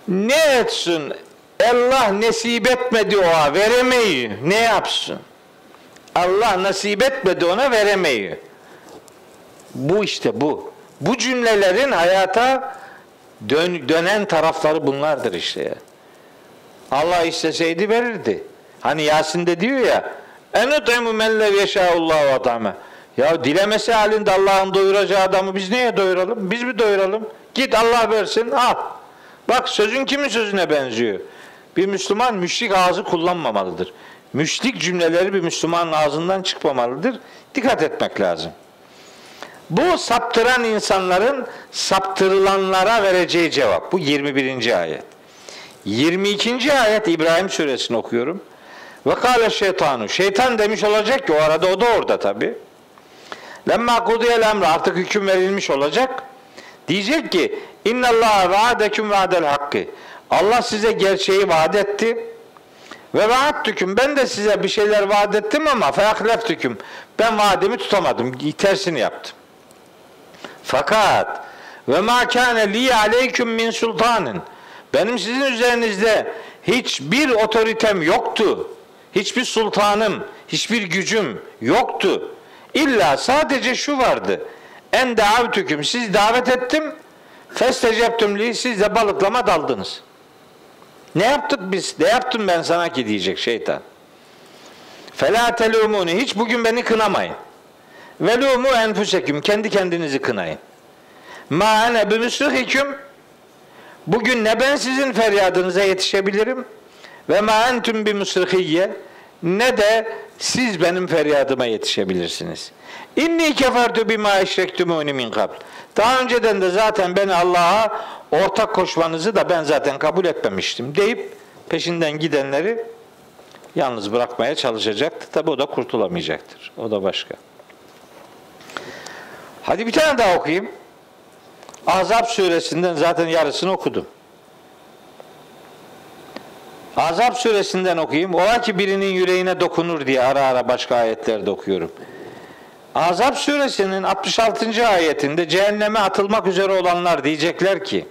ne etsin Allah nasip etmedi ona veremeyi ne yapsın? Allah nasip etmedi ona veremeyi. Bu işte bu. Bu cümlelerin hayata dön, dönen tarafları bunlardır işte. Allah isteseydi verirdi. Hani Yasin'de diyor ya en utemu men lev yeşâullâhu atame. Ya dilemesi halinde Allah'ın doyuracağı adamı biz niye doyuralım? Biz mi doyuralım? Git Allah versin al. Bak sözün kimin sözüne benziyor? Bir Müslüman müşrik ağzı kullanmamalıdır. Müşrik cümleleri bir Müslümanın ağzından çıkmamalıdır. Dikkat etmek lazım. Bu saptıran insanların saptırılanlara vereceği cevap. Bu 21. ayet. 22. ayet İbrahim suresini okuyorum. Ve kâle şeytanu. Şeytan demiş olacak ki o arada o da orada tabi. Lemma kudiyel emre artık hüküm verilmiş olacak. Diyecek ki inna Allah vaadeküm vaadel hakkı. Allah size gerçeği vaat etti. Ve vaattüküm ben de size bir şeyler vaat ettim ama feahleftuküm. Ben vaadimi tutamadım. Tersini yaptım. Fakat ve ma kâne li aleyküm min sultanın. Benim sizin üzerinizde hiçbir otoritem yoktu. Hiçbir sultanım, hiçbir gücüm yoktu. İlla sadece şu vardı. En davtüküm. Siz davet ettim. Festecebtüm li. Siz de balıklama daldınız. Ne yaptık biz? Ne yaptım ben sana ki diyecek şeytan. Fela telumuni. Hiç bugün beni kınamayın. Velumu enfuseküm. Kendi kendinizi kınayın. Ma ene bimusrihiküm. Bugün ne ben sizin feryadınıza yetişebilirim ve ma entüm bimusrihiyye ne de siz benim feryadıma yetişebilirsiniz. İnni kefertu bima eşrektumuni min kabl. Daha önceden de zaten beni Allah'a ortak koşmanızı da ben zaten kabul etmemiştim deyip peşinden gidenleri yalnız bırakmaya çalışacaktı. Tabi o da kurtulamayacaktır. O da başka. Hadi bir tane daha okuyayım. Azap suresinden zaten yarısını okudum. Azap suresinden okuyayım. Ola ki birinin yüreğine dokunur diye ara ara başka ayetlerde okuyorum. Azap suresinin 66. ayetinde cehenneme atılmak üzere olanlar diyecekler ki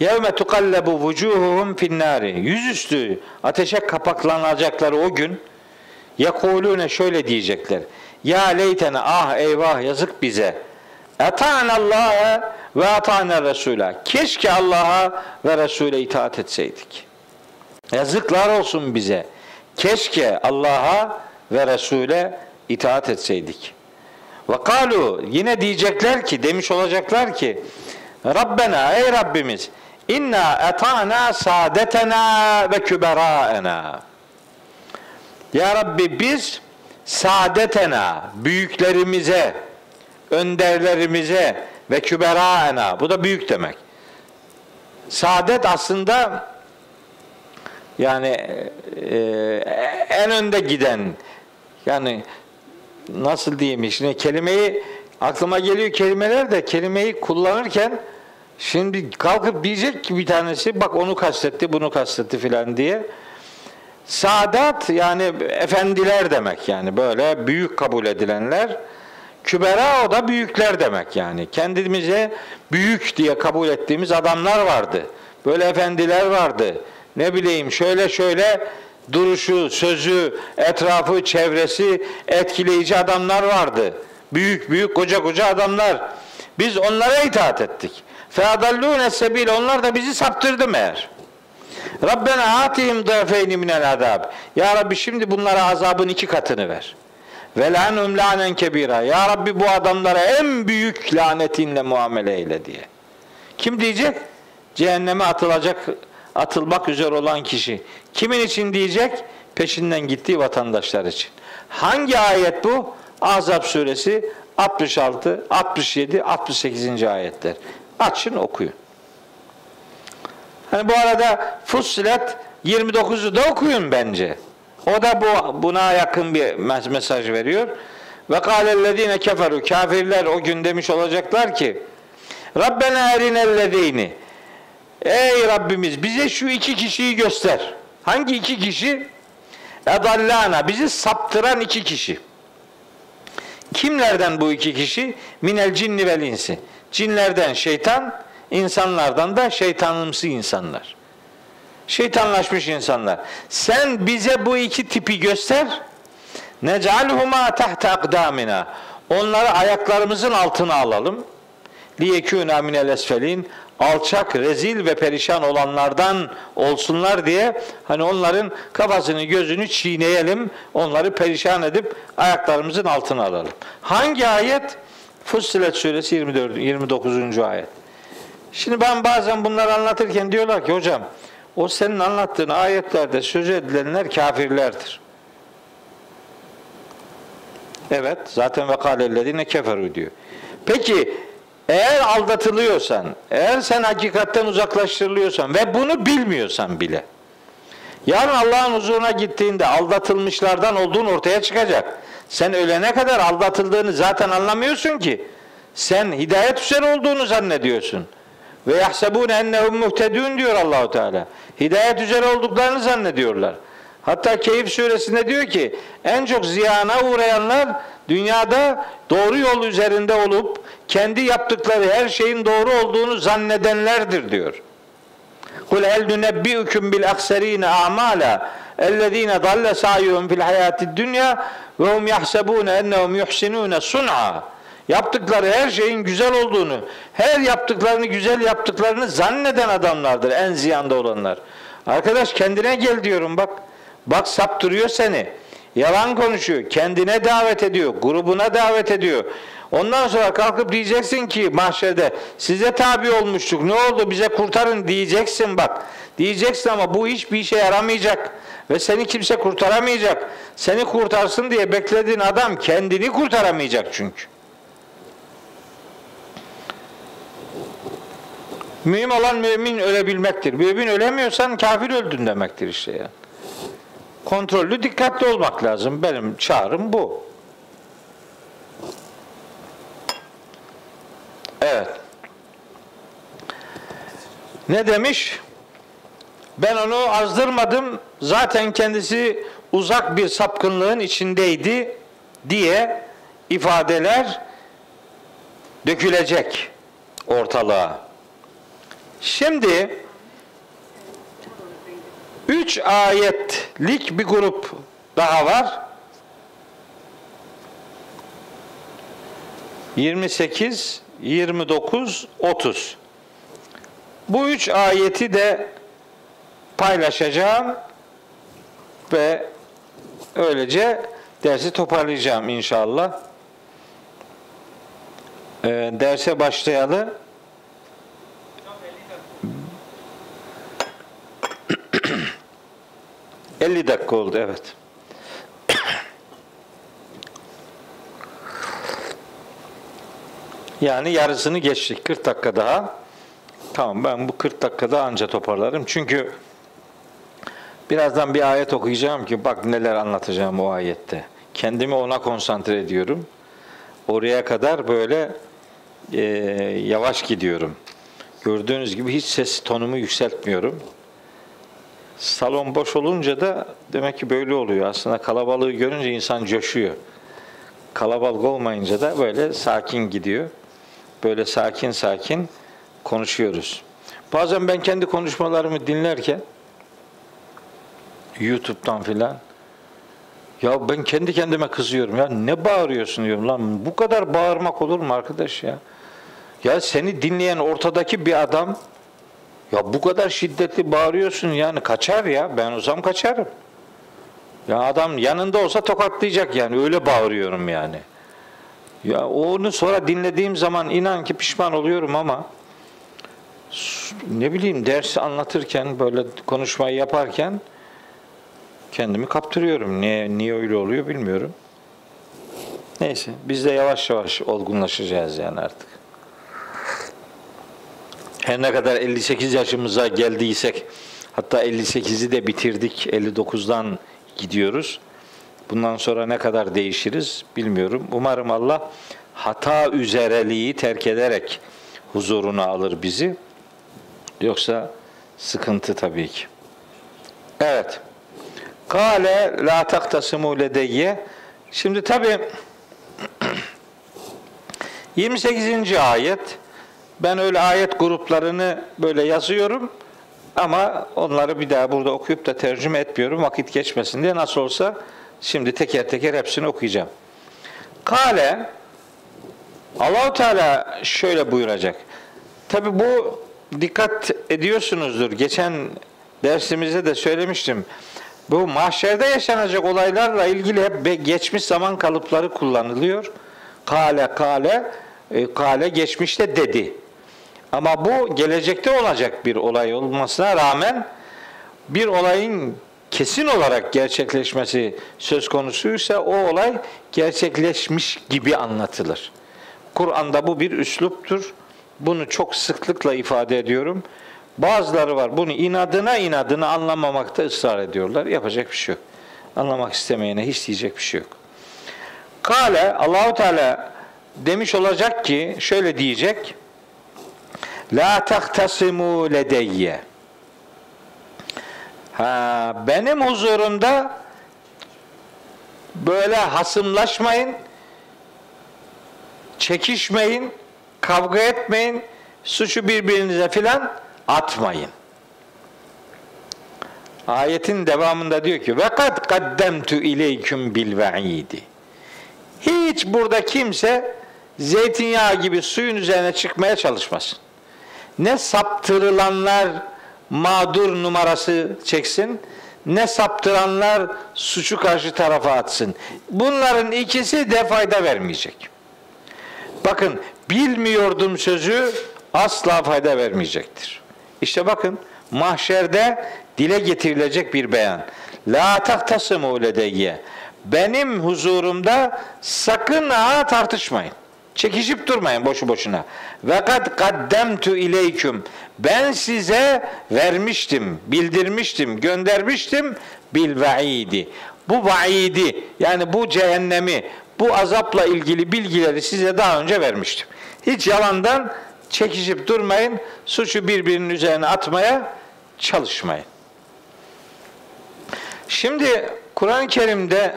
Yevme tukallabu vucuhuhum finnari Yüzüstü ateşe kapaklanacakları o gün yekulune şöyle diyecekler. Ya leytene ah eyvah yazık bize. Allah'a ve ata'na Resul'a. Keşke Allah'a ve Resul'e itaat etseydik. Yazıklar olsun bize. Keşke Allah'a ve Resul'e itaat etseydik. Ve kalu yine diyecekler ki demiş olacaklar ki Rabbena ey Rabbimiz inna etana saadetena ve küberaena Ya Rabbi biz saadetena büyüklerimize önderlerimize ve küberaena bu da büyük demek. Saadet aslında yani e, en önde giden yani nasıl diyeyim şimdi kelimeyi aklıma geliyor kelimeler de kelimeyi kullanırken şimdi kalkıp diyecek ki bir tanesi bak onu kastetti bunu kastetti filan diye Saadat yani efendiler demek yani böyle büyük kabul edilenler Kübera o da büyükler demek yani. Kendimize büyük diye kabul ettiğimiz adamlar vardı. Böyle efendiler vardı. Ne bileyim şöyle şöyle duruşu, sözü, etrafı, çevresi etkileyici adamlar vardı. Büyük büyük koca koca adamlar. Biz onlara itaat ettik. Feadallûne sebil onlar da bizi saptırdı meğer. Rabbena atihim dâfeyni minel azab. Ya Rabbi şimdi bunlara azabın iki katını ver. Ve lanum lanen kebira. Ya Rabbi bu adamlara en büyük lanetinle muamele eyle diye. Kim diyecek? Cehenneme atılacak, atılmak üzere olan kişi. Kimin için diyecek? Peşinden gittiği vatandaşlar için. Hangi ayet bu? Azap suresi 66, 67, 68. ayetler. Açın okuyun. Hani bu arada Fussilet 29'u da okuyun bence. O da bu buna yakın bir mesaj veriyor. Ve kâlellezîne keferu kafirler o gün demiş olacaklar ki Rabbena erinellezîni Ey Rabbimiz bize şu iki kişiyi göster. Hangi iki kişi? Edallana bizi saptıran iki kişi. Kimlerden bu iki kişi? Minel cinni vel insi. Cinlerden şeytan, insanlardan da şeytanımsı insanlar. Şeytanlaşmış insanlar. Sen bize bu iki tipi göster. Necalhuma tahta akdamina. Onları ayaklarımızın altına alalım. Liyekûnâ minel esfelin. Alçak, rezil ve perişan olanlardan olsunlar diye hani onların kafasını gözünü çiğneyelim. Onları perişan edip ayaklarımızın altına alalım. Hangi ayet? Fussilet suresi 24, 29. ayet. Şimdi ben bazen bunları anlatırken diyorlar ki hocam o senin anlattığın ayetlerde söz edilenler kafirlerdir. Evet, zaten ve kâlellezine keferu diyor. Peki, eğer aldatılıyorsan, eğer sen hakikatten uzaklaştırılıyorsan ve bunu bilmiyorsan bile, yarın Allah'ın huzuruna gittiğinde aldatılmışlardan olduğun ortaya çıkacak. Sen ölene kadar aldatıldığını zaten anlamıyorsun ki. Sen hidayet üzere olduğunu zannediyorsun. Ve yahsebune ennehum muhtedun diyor Allahu Teala. Hidayet üzere olduklarını zannediyorlar. Hatta Keyif suresinde diyor ki en çok ziyana uğrayanlar dünyada doğru yol üzerinde olup kendi yaptıkları her şeyin doğru olduğunu zannedenlerdir diyor. Kul hel nunebbiukum bil akserine a'mala ellezine dalle sa'yuhum fil hayatid dünya ve hum yahsebune ennehum yuhsinune sun'a. Yaptıkları her şeyin güzel olduğunu, her yaptıklarını güzel yaptıklarını zanneden adamlardır en ziyanda olanlar. Arkadaş kendine gel diyorum bak. Bak saptırıyor seni. Yalan konuşuyor. Kendine davet ediyor. Grubuna davet ediyor. Ondan sonra kalkıp diyeceksin ki mahşerde size tabi olmuştuk. Ne oldu bize kurtarın diyeceksin bak. Diyeceksin ama bu hiçbir işe yaramayacak. Ve seni kimse kurtaramayacak. Seni kurtarsın diye beklediğin adam kendini kurtaramayacak çünkü. Mühim olan mümin ölebilmektir. Mümin ölemiyorsan kafir öldün demektir işte yani. Kontrollü dikkatli olmak lazım. Benim çağrım bu. Evet. Ne demiş? Ben onu azdırmadım. Zaten kendisi uzak bir sapkınlığın içindeydi diye ifadeler dökülecek ortalığa. Şimdi üç ayetlik bir grup daha var. 28, 29, 30. Bu üç ayeti de paylaşacağım ve öylece dersi toparlayacağım inşallah. Ee, derse başlayalı 50 dakika oldu evet. Yani yarısını geçtik. 40 dakika daha. Tamam ben bu 40 dakikada anca toparlarım. Çünkü birazdan bir ayet okuyacağım ki bak neler anlatacağım o ayette. Kendimi ona konsantre ediyorum. Oraya kadar böyle e, yavaş gidiyorum. Gördüğünüz gibi hiç ses tonumu yükseltmiyorum. Salon boş olunca da demek ki böyle oluyor. Aslında kalabalığı görünce insan coşuyor. Kalabalık olmayınca da böyle sakin gidiyor. Böyle sakin sakin konuşuyoruz. Bazen ben kendi konuşmalarımı dinlerken YouTube'dan filan ya ben kendi kendime kızıyorum ya ne bağırıyorsun diyorum lan bu kadar bağırmak olur mu arkadaş ya? Ya seni dinleyen ortadaki bir adam ya bu kadar şiddetli bağırıyorsun yani kaçar ya. Ben olsam kaçarım. Ya adam yanında olsa tokatlayacak yani. Öyle bağırıyorum yani. Ya onu sonra dinlediğim zaman inan ki pişman oluyorum ama ne bileyim dersi anlatırken böyle konuşmayı yaparken kendimi kaptırıyorum. Niye, niye öyle oluyor bilmiyorum. Neyse biz de yavaş yavaş olgunlaşacağız yani artık. Her ne kadar 58 yaşımıza geldiysek hatta 58'i de bitirdik 59'dan gidiyoruz. Bundan sonra ne kadar değişiriz bilmiyorum. Umarım Allah hata üzereliği terk ederek huzuruna alır bizi. Yoksa sıkıntı tabii ki. Evet. Kale la taktasimu ledeyye. Şimdi tabii 28. ayet ben öyle ayet gruplarını böyle yazıyorum ama onları bir daha burada okuyup da tercüme etmiyorum vakit geçmesin diye nasıl olsa şimdi teker teker hepsini okuyacağım. Kale Allahu Teala şöyle buyuracak. Tabi bu dikkat ediyorsunuzdur. Geçen dersimizde de söylemiştim. Bu mahşerde yaşanacak olaylarla ilgili hep geçmiş zaman kalıpları kullanılıyor. Kale kale e, kale geçmişte dedi. Ama bu gelecekte olacak bir olay olmasına rağmen bir olayın kesin olarak gerçekleşmesi söz konusuysa o olay gerçekleşmiş gibi anlatılır. Kur'an'da bu bir üsluptur. Bunu çok sıklıkla ifade ediyorum. Bazıları var bunu inadına inadına anlamamakta ısrar ediyorlar. Yapacak bir şey yok. Anlamak istemeyene hiç diyecek bir şey yok. Kale Allahu Teala demiş olacak ki şöyle diyecek. La tahtasimu ledeyye. Ha, benim huzurumda böyle hasımlaşmayın, çekişmeyin, kavga etmeyin, suçu birbirinize filan atmayın. Ayetin devamında diyor ki ve kad kaddemtu ileyküm bil ve'idi. Hiç burada kimse zeytinyağı gibi suyun üzerine çıkmaya çalışmasın. Ne saptırılanlar mağdur numarası çeksin, ne saptıranlar suçu karşı tarafa atsın. Bunların ikisi de fayda vermeyecek. Bakın bilmiyordum sözü asla fayda vermeyecektir. İşte bakın mahşerde dile getirilecek bir beyan. La tahtasimu ledeyye. Benim huzurumda sakın ha tartışmayın. Çekişip durmayın boşu boşuna. Ve kad kaddemtu ileyküm. Ben size vermiştim, bildirmiştim, göndermiştim bil vaidi. Bu vaidi yani bu cehennemi, bu azapla ilgili bilgileri size daha önce vermiştim. Hiç yalandan çekişip durmayın. Suçu birbirinin üzerine atmaya çalışmayın. Şimdi Kur'an-ı Kerim'de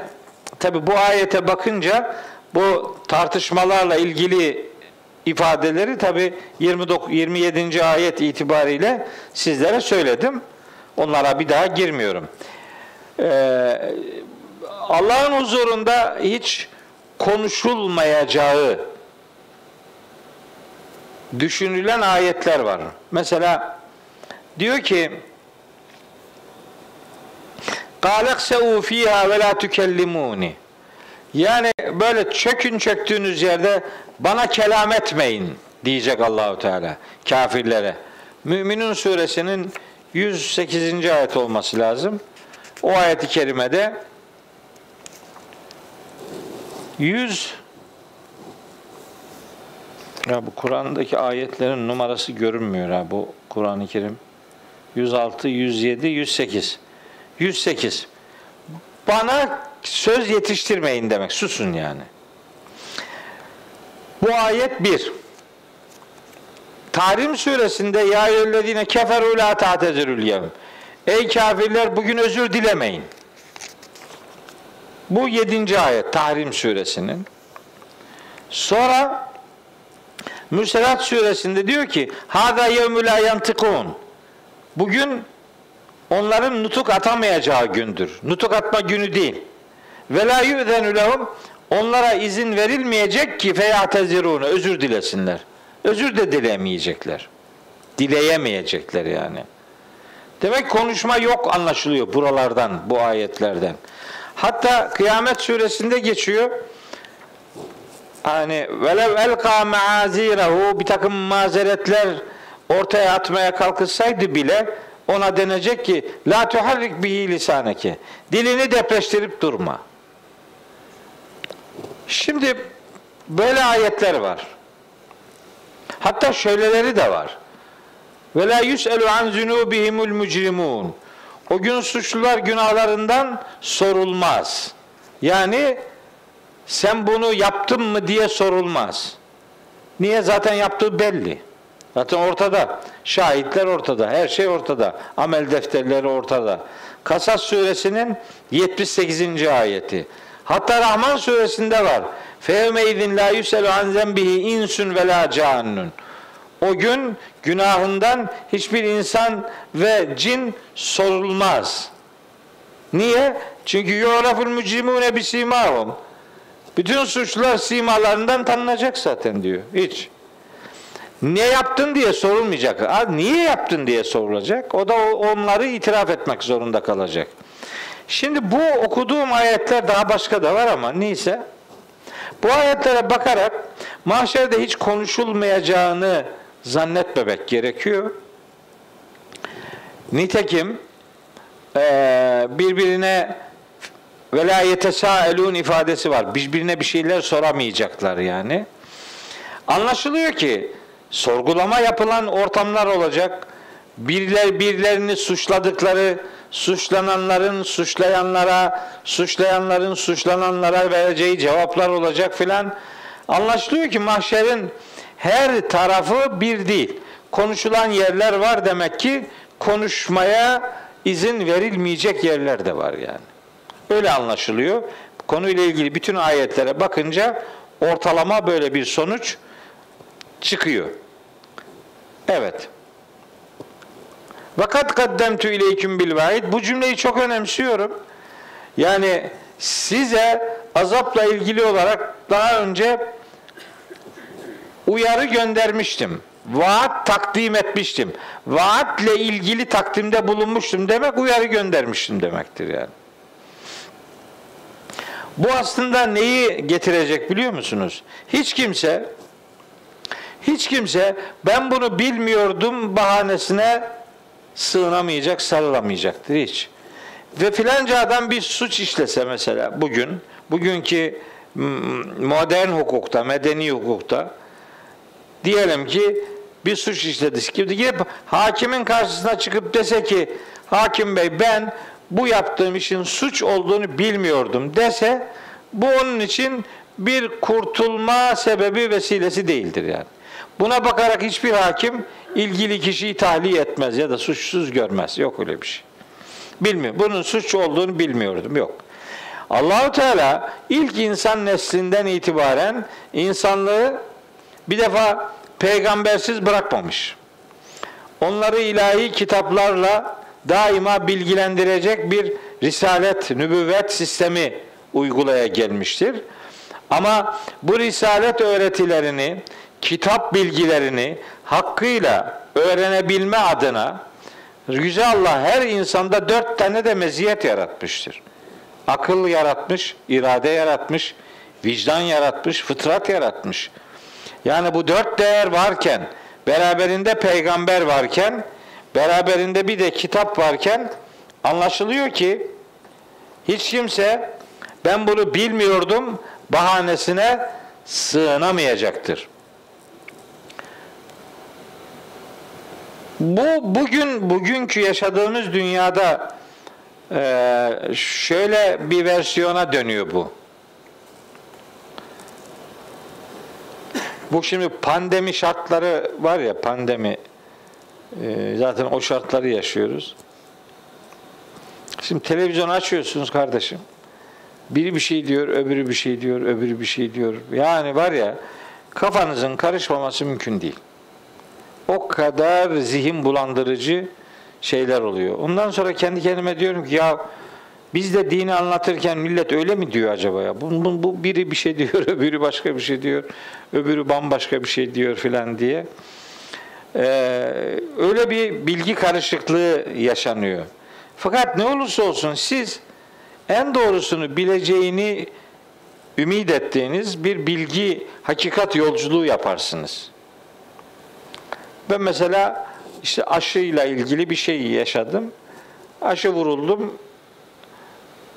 tabi bu ayete bakınca bu tartışmalarla ilgili ifadeleri tabi 29, 27. ayet itibariyle sizlere söyledim. Onlara bir daha girmiyorum. Ee, Allah'ın huzurunda hiç konuşulmayacağı düşünülen ayetler var. Mesela diyor ki قَالَقْسَوْا ف۪يهَا وَلَا تُكَلِّمُونِ yani böyle çökün çöktüğünüz yerde bana kelam etmeyin diyecek Allahu Teala kafirlere. Müminun suresinin 108. ayet olması lazım. O ayeti kerimede 100 ya bu Kur'an'daki ayetlerin numarası görünmüyor ha bu Kur'an-ı Kerim. 106, 107, 108. 108. Bana söz yetiştirmeyin demek. Susun yani. Bu ayet bir. Tahrim suresinde ya eyyühellezine keferu la ta'tezirul yevm. Ey kafirler bugün özür dilemeyin. Bu yedinci ayet Tahrim suresinin. Sonra Müselat suresinde diyor ki Hada yevmü la. Bugün onların nutuk atamayacağı gündür. Nutuk atma günü değil. Ve la yu'zenu lehum onlara izin verilmeyecek ki feyatezirune özür dilesinler. Özür de dilemeyecekler. Dileyemeyecekler yani. Demek konuşma yok anlaşılıyor buralardan, bu ayetlerden. Hatta Kıyamet suresinde geçiyor. Hani velev elka maazirehu bir takım mazeretler ortaya atmaya kalkışsaydı bile ona denecek ki la tuharrik bihi lisaneke. Dilini depreştirip durma. Şimdi böyle ayetler var. Hatta şöyleleri de var. Ve la yus'elu an zunubihimul mücrimun. O gün suçlular günahlarından sorulmaz. Yani sen bunu yaptın mı diye sorulmaz. Niye? Zaten yaptığı belli. Zaten ortada. Şahitler ortada. Her şey ortada. Amel defterleri ortada. Kasas suresinin 78. ayeti. Hatta Rahman suresinde var. Fevme idin la yuselu an zembihi insun ve la cannun. O gün günahından hiçbir insan ve cin sorulmaz. Niye? Çünkü yu'raful mücrimune bisimahum. Bütün suçlular simalarından tanınacak zaten diyor. Hiç. Ne yaptın diye sorulmayacak. Niye yaptın diye sorulacak. O da onları itiraf etmek zorunda kalacak. Şimdi bu okuduğum ayetler daha başka da var ama neyse. Bu ayetlere bakarak mahşerde hiç konuşulmayacağını zannetmemek gerekiyor. Nitekim birbirine velayete saelun ifadesi var. Birbirine bir şeyler soramayacaklar yani. Anlaşılıyor ki sorgulama yapılan ortamlar olacak. Biriler birilerini suçladıkları, suçlananların suçlayanlara, suçlayanların suçlananlara vereceği cevaplar olacak filan. Anlaşılıyor ki mahşerin her tarafı bir değil. Konuşulan yerler var demek ki konuşmaya izin verilmeyecek yerler de var yani. Öyle anlaşılıyor. Konuyla ilgili bütün ayetlere bakınca ortalama böyle bir sonuç çıkıyor. Evet. Vakat kaddemtu ileyküm bil vaid. Bu cümleyi çok önemsiyorum. Yani size azapla ilgili olarak daha önce uyarı göndermiştim. Vaat takdim etmiştim. Vaatle ilgili takdimde bulunmuştum demek uyarı göndermiştim demektir yani. Bu aslında neyi getirecek biliyor musunuz? Hiç kimse hiç kimse ben bunu bilmiyordum bahanesine sığınamayacak, sarılamayacaktır hiç. Ve filanca adam bir suç işlese mesela bugün, bugünkü modern hukukta, medeni hukukta diyelim ki bir suç işledi. Gidip hakimin karşısına çıkıp dese ki hakim bey ben bu yaptığım işin suç olduğunu bilmiyordum dese bu onun için bir kurtulma sebebi vesilesi değildir yani. Buna bakarak hiçbir hakim ilgili kişiyi tahliye etmez ya da suçsuz görmez. Yok öyle bir şey. Bilmiyor. Bunun suç olduğunu bilmiyordum. Yok. Allahu Teala ilk insan neslinden itibaren insanlığı bir defa peygambersiz bırakmamış. Onları ilahi kitaplarla daima bilgilendirecek bir risalet, nübüvvet sistemi uygulaya gelmiştir. Ama bu risalet öğretilerini, kitap bilgilerini hakkıyla öğrenebilme adına Yüce Allah her insanda dört tane de meziyet yaratmıştır. Akıl yaratmış, irade yaratmış, vicdan yaratmış, fıtrat yaratmış. Yani bu dört değer varken, beraberinde peygamber varken, beraberinde bir de kitap varken anlaşılıyor ki hiç kimse ben bunu bilmiyordum bahanesine sığınamayacaktır. Bu bugün bugünkü yaşadığımız dünyada e, şöyle bir versiyona dönüyor bu. Bu şimdi pandemi şartları var ya pandemi e, zaten o şartları yaşıyoruz. Şimdi televizyon açıyorsunuz kardeşim. Biri bir şey diyor, öbürü bir şey diyor, öbürü bir şey diyor. Yani var ya kafanızın karışmaması mümkün değil. O kadar zihin bulandırıcı şeyler oluyor. Ondan sonra kendi kendime diyorum ki ya biz de dini anlatırken millet öyle mi diyor acaba ya? Bu, bu, bu biri bir şey diyor, öbürü başka bir şey diyor, öbürü bambaşka bir şey diyor filan diye. Ee, öyle bir bilgi karışıklığı yaşanıyor. Fakat ne olursa olsun siz en doğrusunu bileceğini ümit ettiğiniz bir bilgi, hakikat yolculuğu yaparsınız. Ben mesela işte aşıyla ilgili bir şey yaşadım. Aşı vuruldum.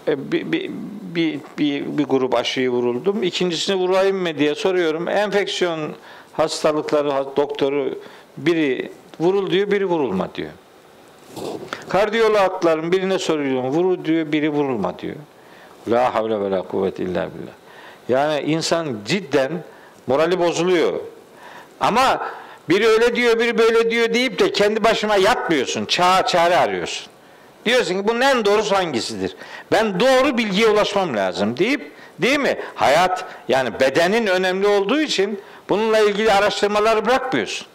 E, bir, bir, bir, bir, bir grup aşıyı vuruldum. İkincisini vurayım mı diye soruyorum. Enfeksiyon hastalıkları doktoru biri vurul diyor, biri vurulma diyor. Kardiyologların birine soruyorum. Vurul diyor, biri vurulma diyor. La havle ve la kuvvet illa billah. Yani insan cidden morali bozuluyor. Ama biri öyle diyor, biri böyle diyor deyip de kendi başıma yatmıyorsun. Ça çare arıyorsun. Diyorsun ki bunun en doğrusu hangisidir? Ben doğru bilgiye ulaşmam lazım deyip değil mi? Hayat yani bedenin önemli olduğu için bununla ilgili araştırmaları bırakmıyorsun.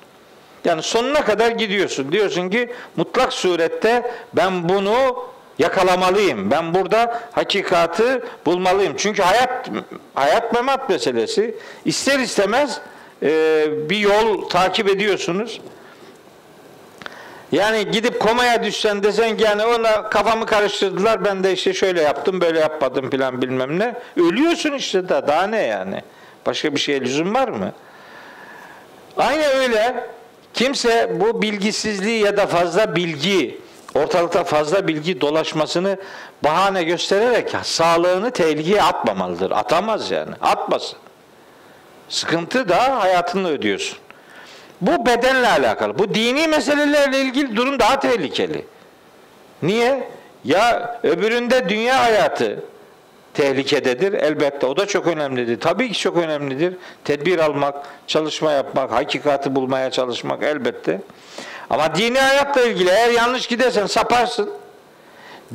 Yani sonuna kadar gidiyorsun. Diyorsun ki mutlak surette ben bunu yakalamalıyım. Ben burada hakikatı bulmalıyım. Çünkü hayat hayat memat meselesi ister istemez e, bir yol takip ediyorsunuz. Yani gidip komaya düşsen desen yani ona kafamı karıştırdılar ben de işte şöyle yaptım böyle yapmadım filan bilmem ne. Ölüyorsun işte da daha ne yani. Başka bir şeye lüzum var mı? Aynı öyle kimse bu bilgisizliği ya da fazla bilgi ortalıkta fazla bilgi dolaşmasını bahane göstererek sağlığını tehlikeye atmamalıdır. Atamaz yani. Atmasın. Sıkıntı da hayatını ödüyorsun. Bu bedenle alakalı. Bu dini meselelerle ilgili durum daha tehlikeli. Niye? Ya öbüründe dünya hayatı tehlikededir. Elbette o da çok önemlidir. Tabii ki çok önemlidir. Tedbir almak, çalışma yapmak, hakikati bulmaya çalışmak elbette. Ama dini hayatla ilgili eğer yanlış gidersen saparsın.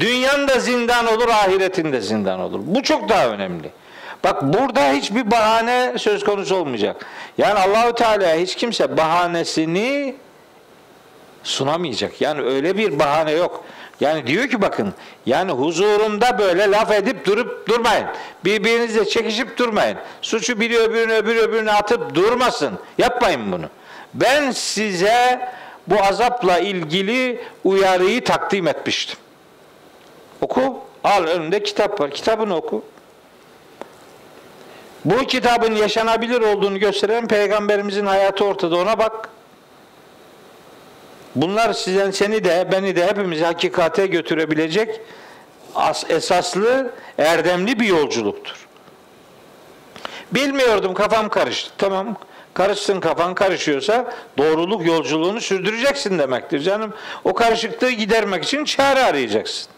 Dünyan da zindan olur, ahiretin de zindan olur. Bu çok daha önemli. Bak burada hiçbir bahane söz konusu olmayacak. Yani Allahu Teala hiç kimse bahanesini sunamayacak. Yani öyle bir bahane yok. Yani diyor ki bakın yani huzurumda böyle laf edip durup durmayın. Birbirinizle çekişip durmayın. Suçu biri öbürüne öbürü öbürüne atıp durmasın. Yapmayın bunu. Ben size bu azapla ilgili uyarıyı takdim etmiştim. Oku. Al önünde kitap var. Kitabını oku. Bu kitabın yaşanabilir olduğunu gösteren peygamberimizin hayatı ortada ona bak. Bunlar sizden seni de beni de hepimizi hakikate götürebilecek as, esaslı erdemli bir yolculuktur. Bilmiyordum kafam karıştı. Tamam karışsın kafan karışıyorsa doğruluk yolculuğunu sürdüreceksin demektir canım. O karışıklığı gidermek için çare arayacaksın.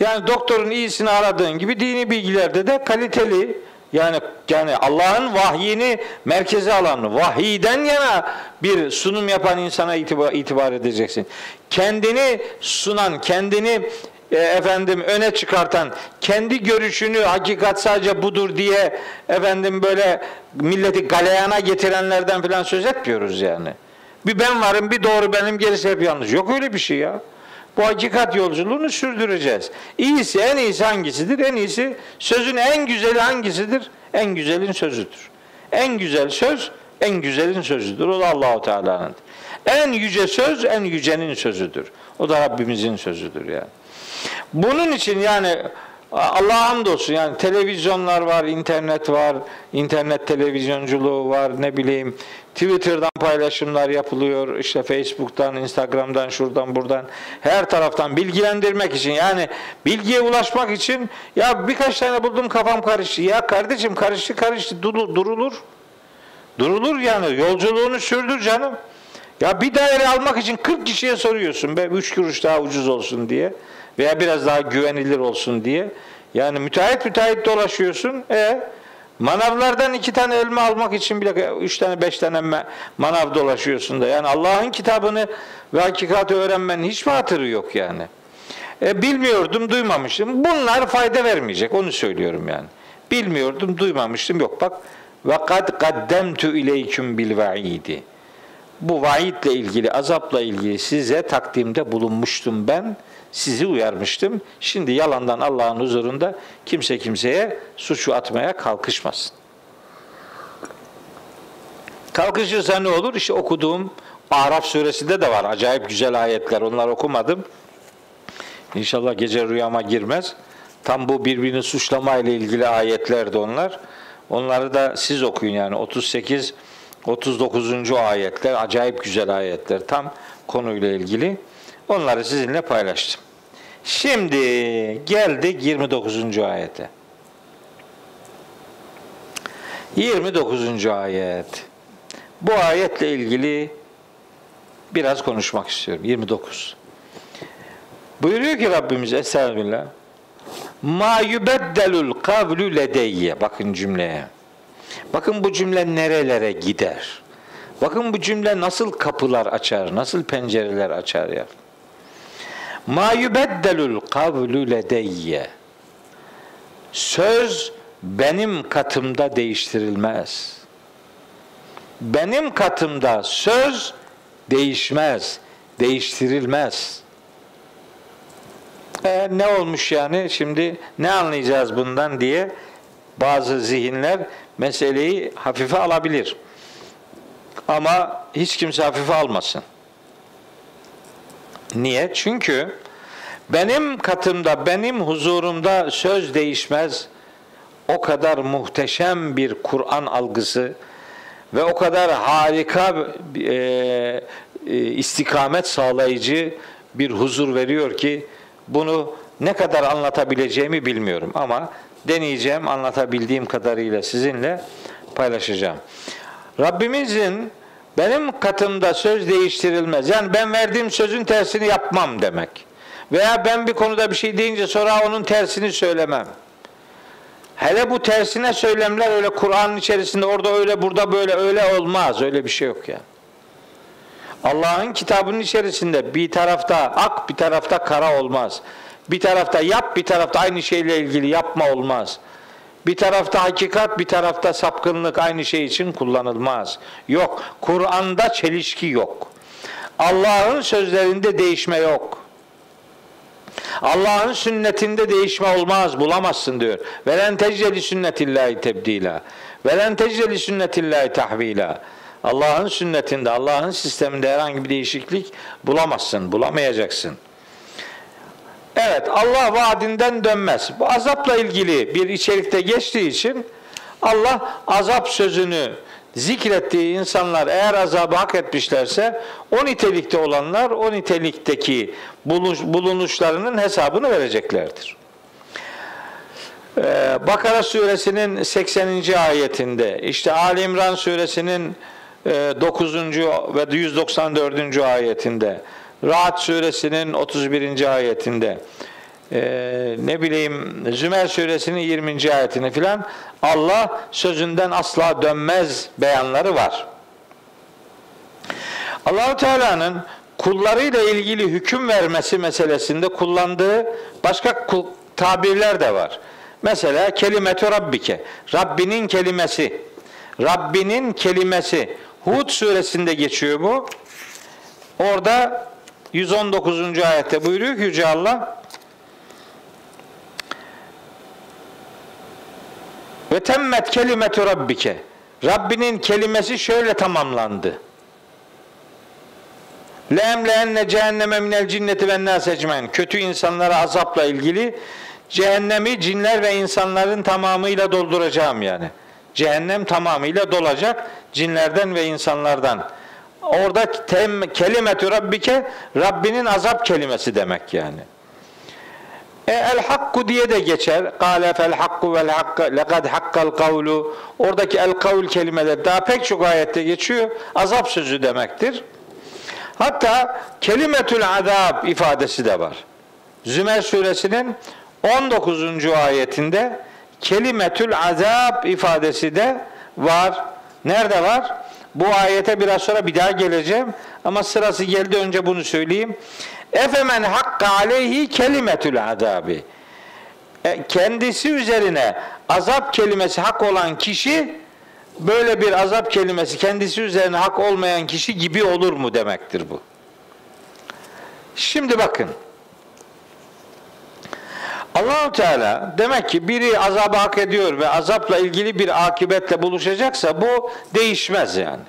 Yani doktorun iyisini aradığın gibi dini bilgilerde de kaliteli yani yani Allah'ın vahyini merkeze alan, vahiyden yana bir sunum yapan insana itibar, itibar edeceksin. Kendini sunan, kendini e, efendim öne çıkartan, kendi görüşünü hakikat sadece budur diye efendim böyle milleti galeyana getirenlerden falan söz etmiyoruz yani. Bir ben varım, bir doğru benim, gerisi hep yanlış. Yok öyle bir şey ya. Bu hakikat yolculuğunu sürdüreceğiz. İyisi, en iyisi hangisidir? En iyisi, sözün en güzeli hangisidir? En güzelin sözüdür. En güzel söz, en güzelin sözüdür. O da Allahu Teala'nın. En yüce söz, en yücenin sözüdür. O da Rabbimizin sözüdür yani. Bunun için yani Allah'a hamdolsun yani televizyonlar var, internet var, internet televizyonculuğu var, ne bileyim Twitter'dan paylaşımlar yapılıyor, işte Facebook'tan, Instagram'dan, şuradan buradan, her taraftan bilgilendirmek için yani bilgiye ulaşmak için ya birkaç tane buldum kafam karıştı. Ya kardeşim karıştı karıştı durulur. Durulur yani yolculuğunu sürdür canım. Ya bir daire almak için 40 kişiye soruyorsun be 3 kuruş daha ucuz olsun diye veya biraz daha güvenilir olsun diye. Yani müteahhit müteahhit dolaşıyorsun. E manavlardan iki tane elma almak için bile üç tane beş tane manav dolaşıyorsun da. Yani Allah'ın kitabını ve hakikati öğrenmenin hiç mi hatırı yok yani? E, bilmiyordum, duymamıştım. Bunlar fayda vermeyecek. Onu söylüyorum yani. Bilmiyordum, duymamıştım. Yok bak. Ve kad kaddemtu ileyküm bil vaidi. Bu vaidle ilgili, azapla ilgili size takdimde bulunmuştum ben sizi uyarmıştım. Şimdi yalandan Allah'ın huzurunda kimse kimseye suçu atmaya kalkışmasın. Kalkışırsa ne olur? İşte okuduğum Araf suresinde de var. Acayip güzel ayetler. Onlar okumadım. İnşallah gece rüyama girmez. Tam bu birbirini suçlama ile ilgili ayetlerdi onlar. Onları da siz okuyun yani 38 39. ayetler acayip güzel ayetler tam konuyla ilgili. Onları sizinle paylaştım. Şimdi geldik 29. ayete. 29. ayet. Bu ayetle ilgili biraz konuşmak istiyorum. 29. Buyuruyor ki Rabbimiz Estağfirullah. Ma yubeddelul kavlu ledeyye. Bakın cümleye. Bakın bu cümle nerelere gider. Bakın bu cümle nasıl kapılar açar, nasıl pencereler açar ya. Ma yubeddelul kavlu ledeyye. Söz benim katımda değiştirilmez. Benim katımda söz değişmez, değiştirilmez. E, ne olmuş yani şimdi ne anlayacağız bundan diye bazı zihinler meseleyi hafife alabilir. Ama hiç kimse hafife almasın. Niye? Çünkü benim katımda, benim huzurumda söz değişmez. O kadar muhteşem bir Kur'an algısı ve o kadar harika e, e, istikamet sağlayıcı bir huzur veriyor ki bunu ne kadar anlatabileceğimi bilmiyorum ama deneyeceğim, anlatabildiğim kadarıyla sizinle paylaşacağım. Rabbimizin benim katımda söz değiştirilmez. Yani ben verdiğim sözün tersini yapmam demek. Veya ben bir konuda bir şey deyince sonra onun tersini söylemem. Hele bu tersine söylemler öyle Kur'an'ın içerisinde orada öyle burada böyle öyle olmaz. Öyle bir şey yok yani. Allah'ın kitabının içerisinde bir tarafta ak bir tarafta kara olmaz. Bir tarafta yap bir tarafta aynı şeyle ilgili yapma olmaz. Bir tarafta hakikat, bir tarafta sapkınlık aynı şey için kullanılmaz. Yok. Kur'an'da çelişki yok. Allah'ın sözlerinde değişme yok. Allah'ın sünnetinde değişme olmaz, bulamazsın diyor. Velen tecreli sünnetillahi tebdila. Velen tecreli sünnetillahi tahvila. Allah'ın sünnetinde, Allah'ın sisteminde herhangi bir değişiklik bulamazsın, bulamayacaksın. Evet, Allah vaadinden dönmez. Bu azapla ilgili bir içerikte geçtiği için Allah azap sözünü zikrettiği insanlar eğer azabı hak etmişlerse o nitelikte olanlar o nitelikteki bulunuşlarının hesabını vereceklerdir. Ee, Bakara suresinin 80. ayetinde işte Ali İmran suresinin 9. E, ve 194. ayetinde Rahat suresinin 31. ayetinde e, ne bileyim Zümer suresinin 20. ayetini filan Allah sözünden asla dönmez beyanları var. Allahu Teala'nın kullarıyla ilgili hüküm vermesi meselesinde kullandığı başka tabirler de var. Mesela kelimetü rabbike. Rabbinin kelimesi. Rabbinin kelimesi. Hud suresinde geçiyor bu. Orada 119. ayette buyuruyor ki Yüce Allah Ve temmet kelimetu rabbike. Rabbinin kelimesi şöyle tamamlandı. Lemleenne cehenneme minel cinneti ve nas ecmen. Kötü insanlara azapla ilgili cehennemi cinler ve insanların tamamıyla dolduracağım yani. Cehennem tamamıyla dolacak cinlerden ve insanlardan. Orada tem, kelimetü rabbike Rabbinin azap kelimesi demek yani. E, el hakku diye de geçer. Kale fel hakku vel hakka lekad hakkal kavlu. Oradaki el kavl kelimeler daha pek çok ayette geçiyor. Azap sözü demektir. Hatta kelimetül azab ifadesi de var. Zümer suresinin 19. ayetinde kelimetül azab ifadesi de var. Nerede var? Bu ayete biraz sonra bir daha geleceğim. Ama sırası geldi önce bunu söyleyeyim. Efemen hakka aleyhi kelimetül azabi. E, kendisi üzerine azap kelimesi hak olan kişi böyle bir azap kelimesi kendisi üzerine hak olmayan kişi gibi olur mu demektir bu. Şimdi bakın. Allahu Teala demek ki biri azabı hak ediyor ve azapla ilgili bir akibetle buluşacaksa bu değişmez yani.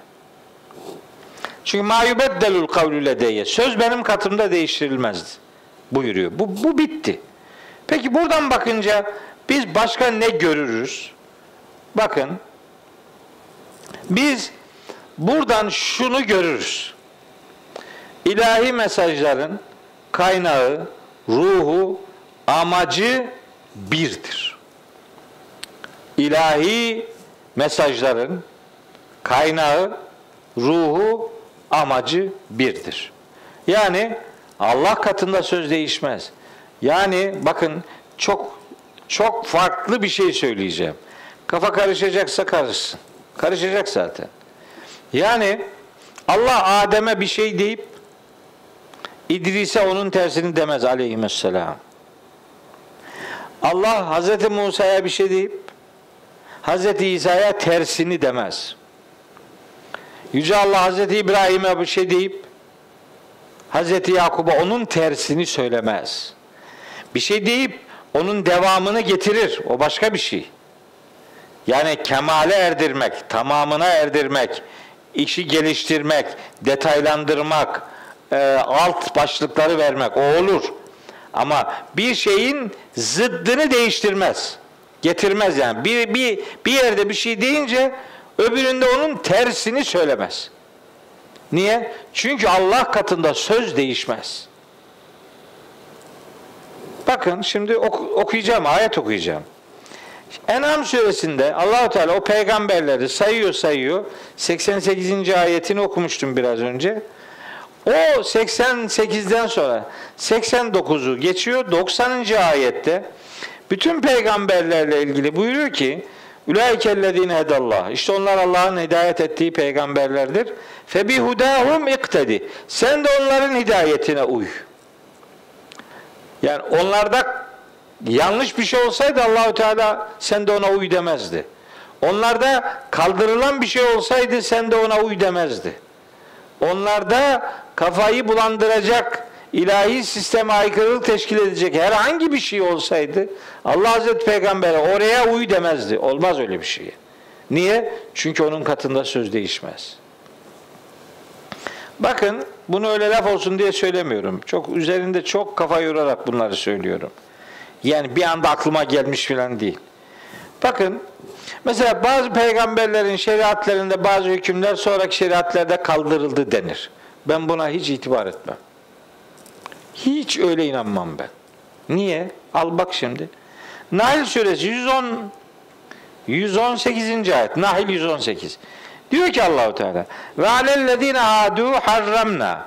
Çünkü ma yubeddelul kavlu ledeyye. Söz benim katımda değiştirilmez buyuruyor. Bu, bu bitti. Peki buradan bakınca biz başka ne görürüz? Bakın biz buradan şunu görürüz. İlahi mesajların kaynağı, ruhu, amacı birdir. İlahi mesajların kaynağı, ruhu, amacı birdir. Yani Allah katında söz değişmez. Yani bakın çok çok farklı bir şey söyleyeceğim. Kafa karışacaksa karışsın. Karışacak zaten. Yani Allah Adem'e bir şey deyip İdris'e onun tersini demez aleyhisselam. Allah Hazreti Musa'ya bir şey deyip Hazreti İsa'ya tersini demez. Yüce Allah Hazreti İbrahim'e bir şey deyip Hazreti Yakub'a onun tersini söylemez. Bir şey deyip onun devamını getirir. O başka bir şey. Yani kemale erdirmek, tamamına erdirmek, işi geliştirmek, detaylandırmak, e, alt başlıkları vermek o olur. Ama bir şeyin zıddını değiştirmez. Getirmez yani. Bir, bir, bir yerde bir şey deyince Öbüründe onun tersini söylemez. Niye? Çünkü Allah katında söz değişmez. Bakın şimdi ok- okuyacağım, ayet okuyacağım. En'am suresinde Allahu Teala o peygamberleri sayıyor sayıyor. 88. ayetini okumuştum biraz önce. O 88'den sonra 89'u geçiyor. 90. ayette bütün peygamberlerle ilgili buyuruyor ki Ulaikellezine hedallah. İşte onlar Allah'ın hidayet ettiği peygamberlerdir. Fe bihudahum iktedi. Sen de onların hidayetine uy. Yani onlarda yanlış bir şey olsaydı Allahu Teala sen de ona uy demezdi. Onlarda kaldırılan bir şey olsaydı sen de ona uy demezdi. Onlarda kafayı bulandıracak ilahi sisteme aykırılık teşkil edecek herhangi bir şey olsaydı Allah Hazreti Peygamber'e oraya uy demezdi. Olmaz öyle bir şey. Niye? Çünkü onun katında söz değişmez. Bakın bunu öyle laf olsun diye söylemiyorum. Çok üzerinde çok kafa yorarak bunları söylüyorum. Yani bir anda aklıma gelmiş filan değil. Bakın mesela bazı peygamberlerin şeriatlarında bazı hükümler sonraki şeriatlarda kaldırıldı denir. Ben buna hiç itibar etmem. Hiç öyle inanmam ben. Niye? Al bak şimdi. Nahl suresi 110 118. ayet. Nahl 118. Diyor ki Allahu Teala ve alellezine adu harramna.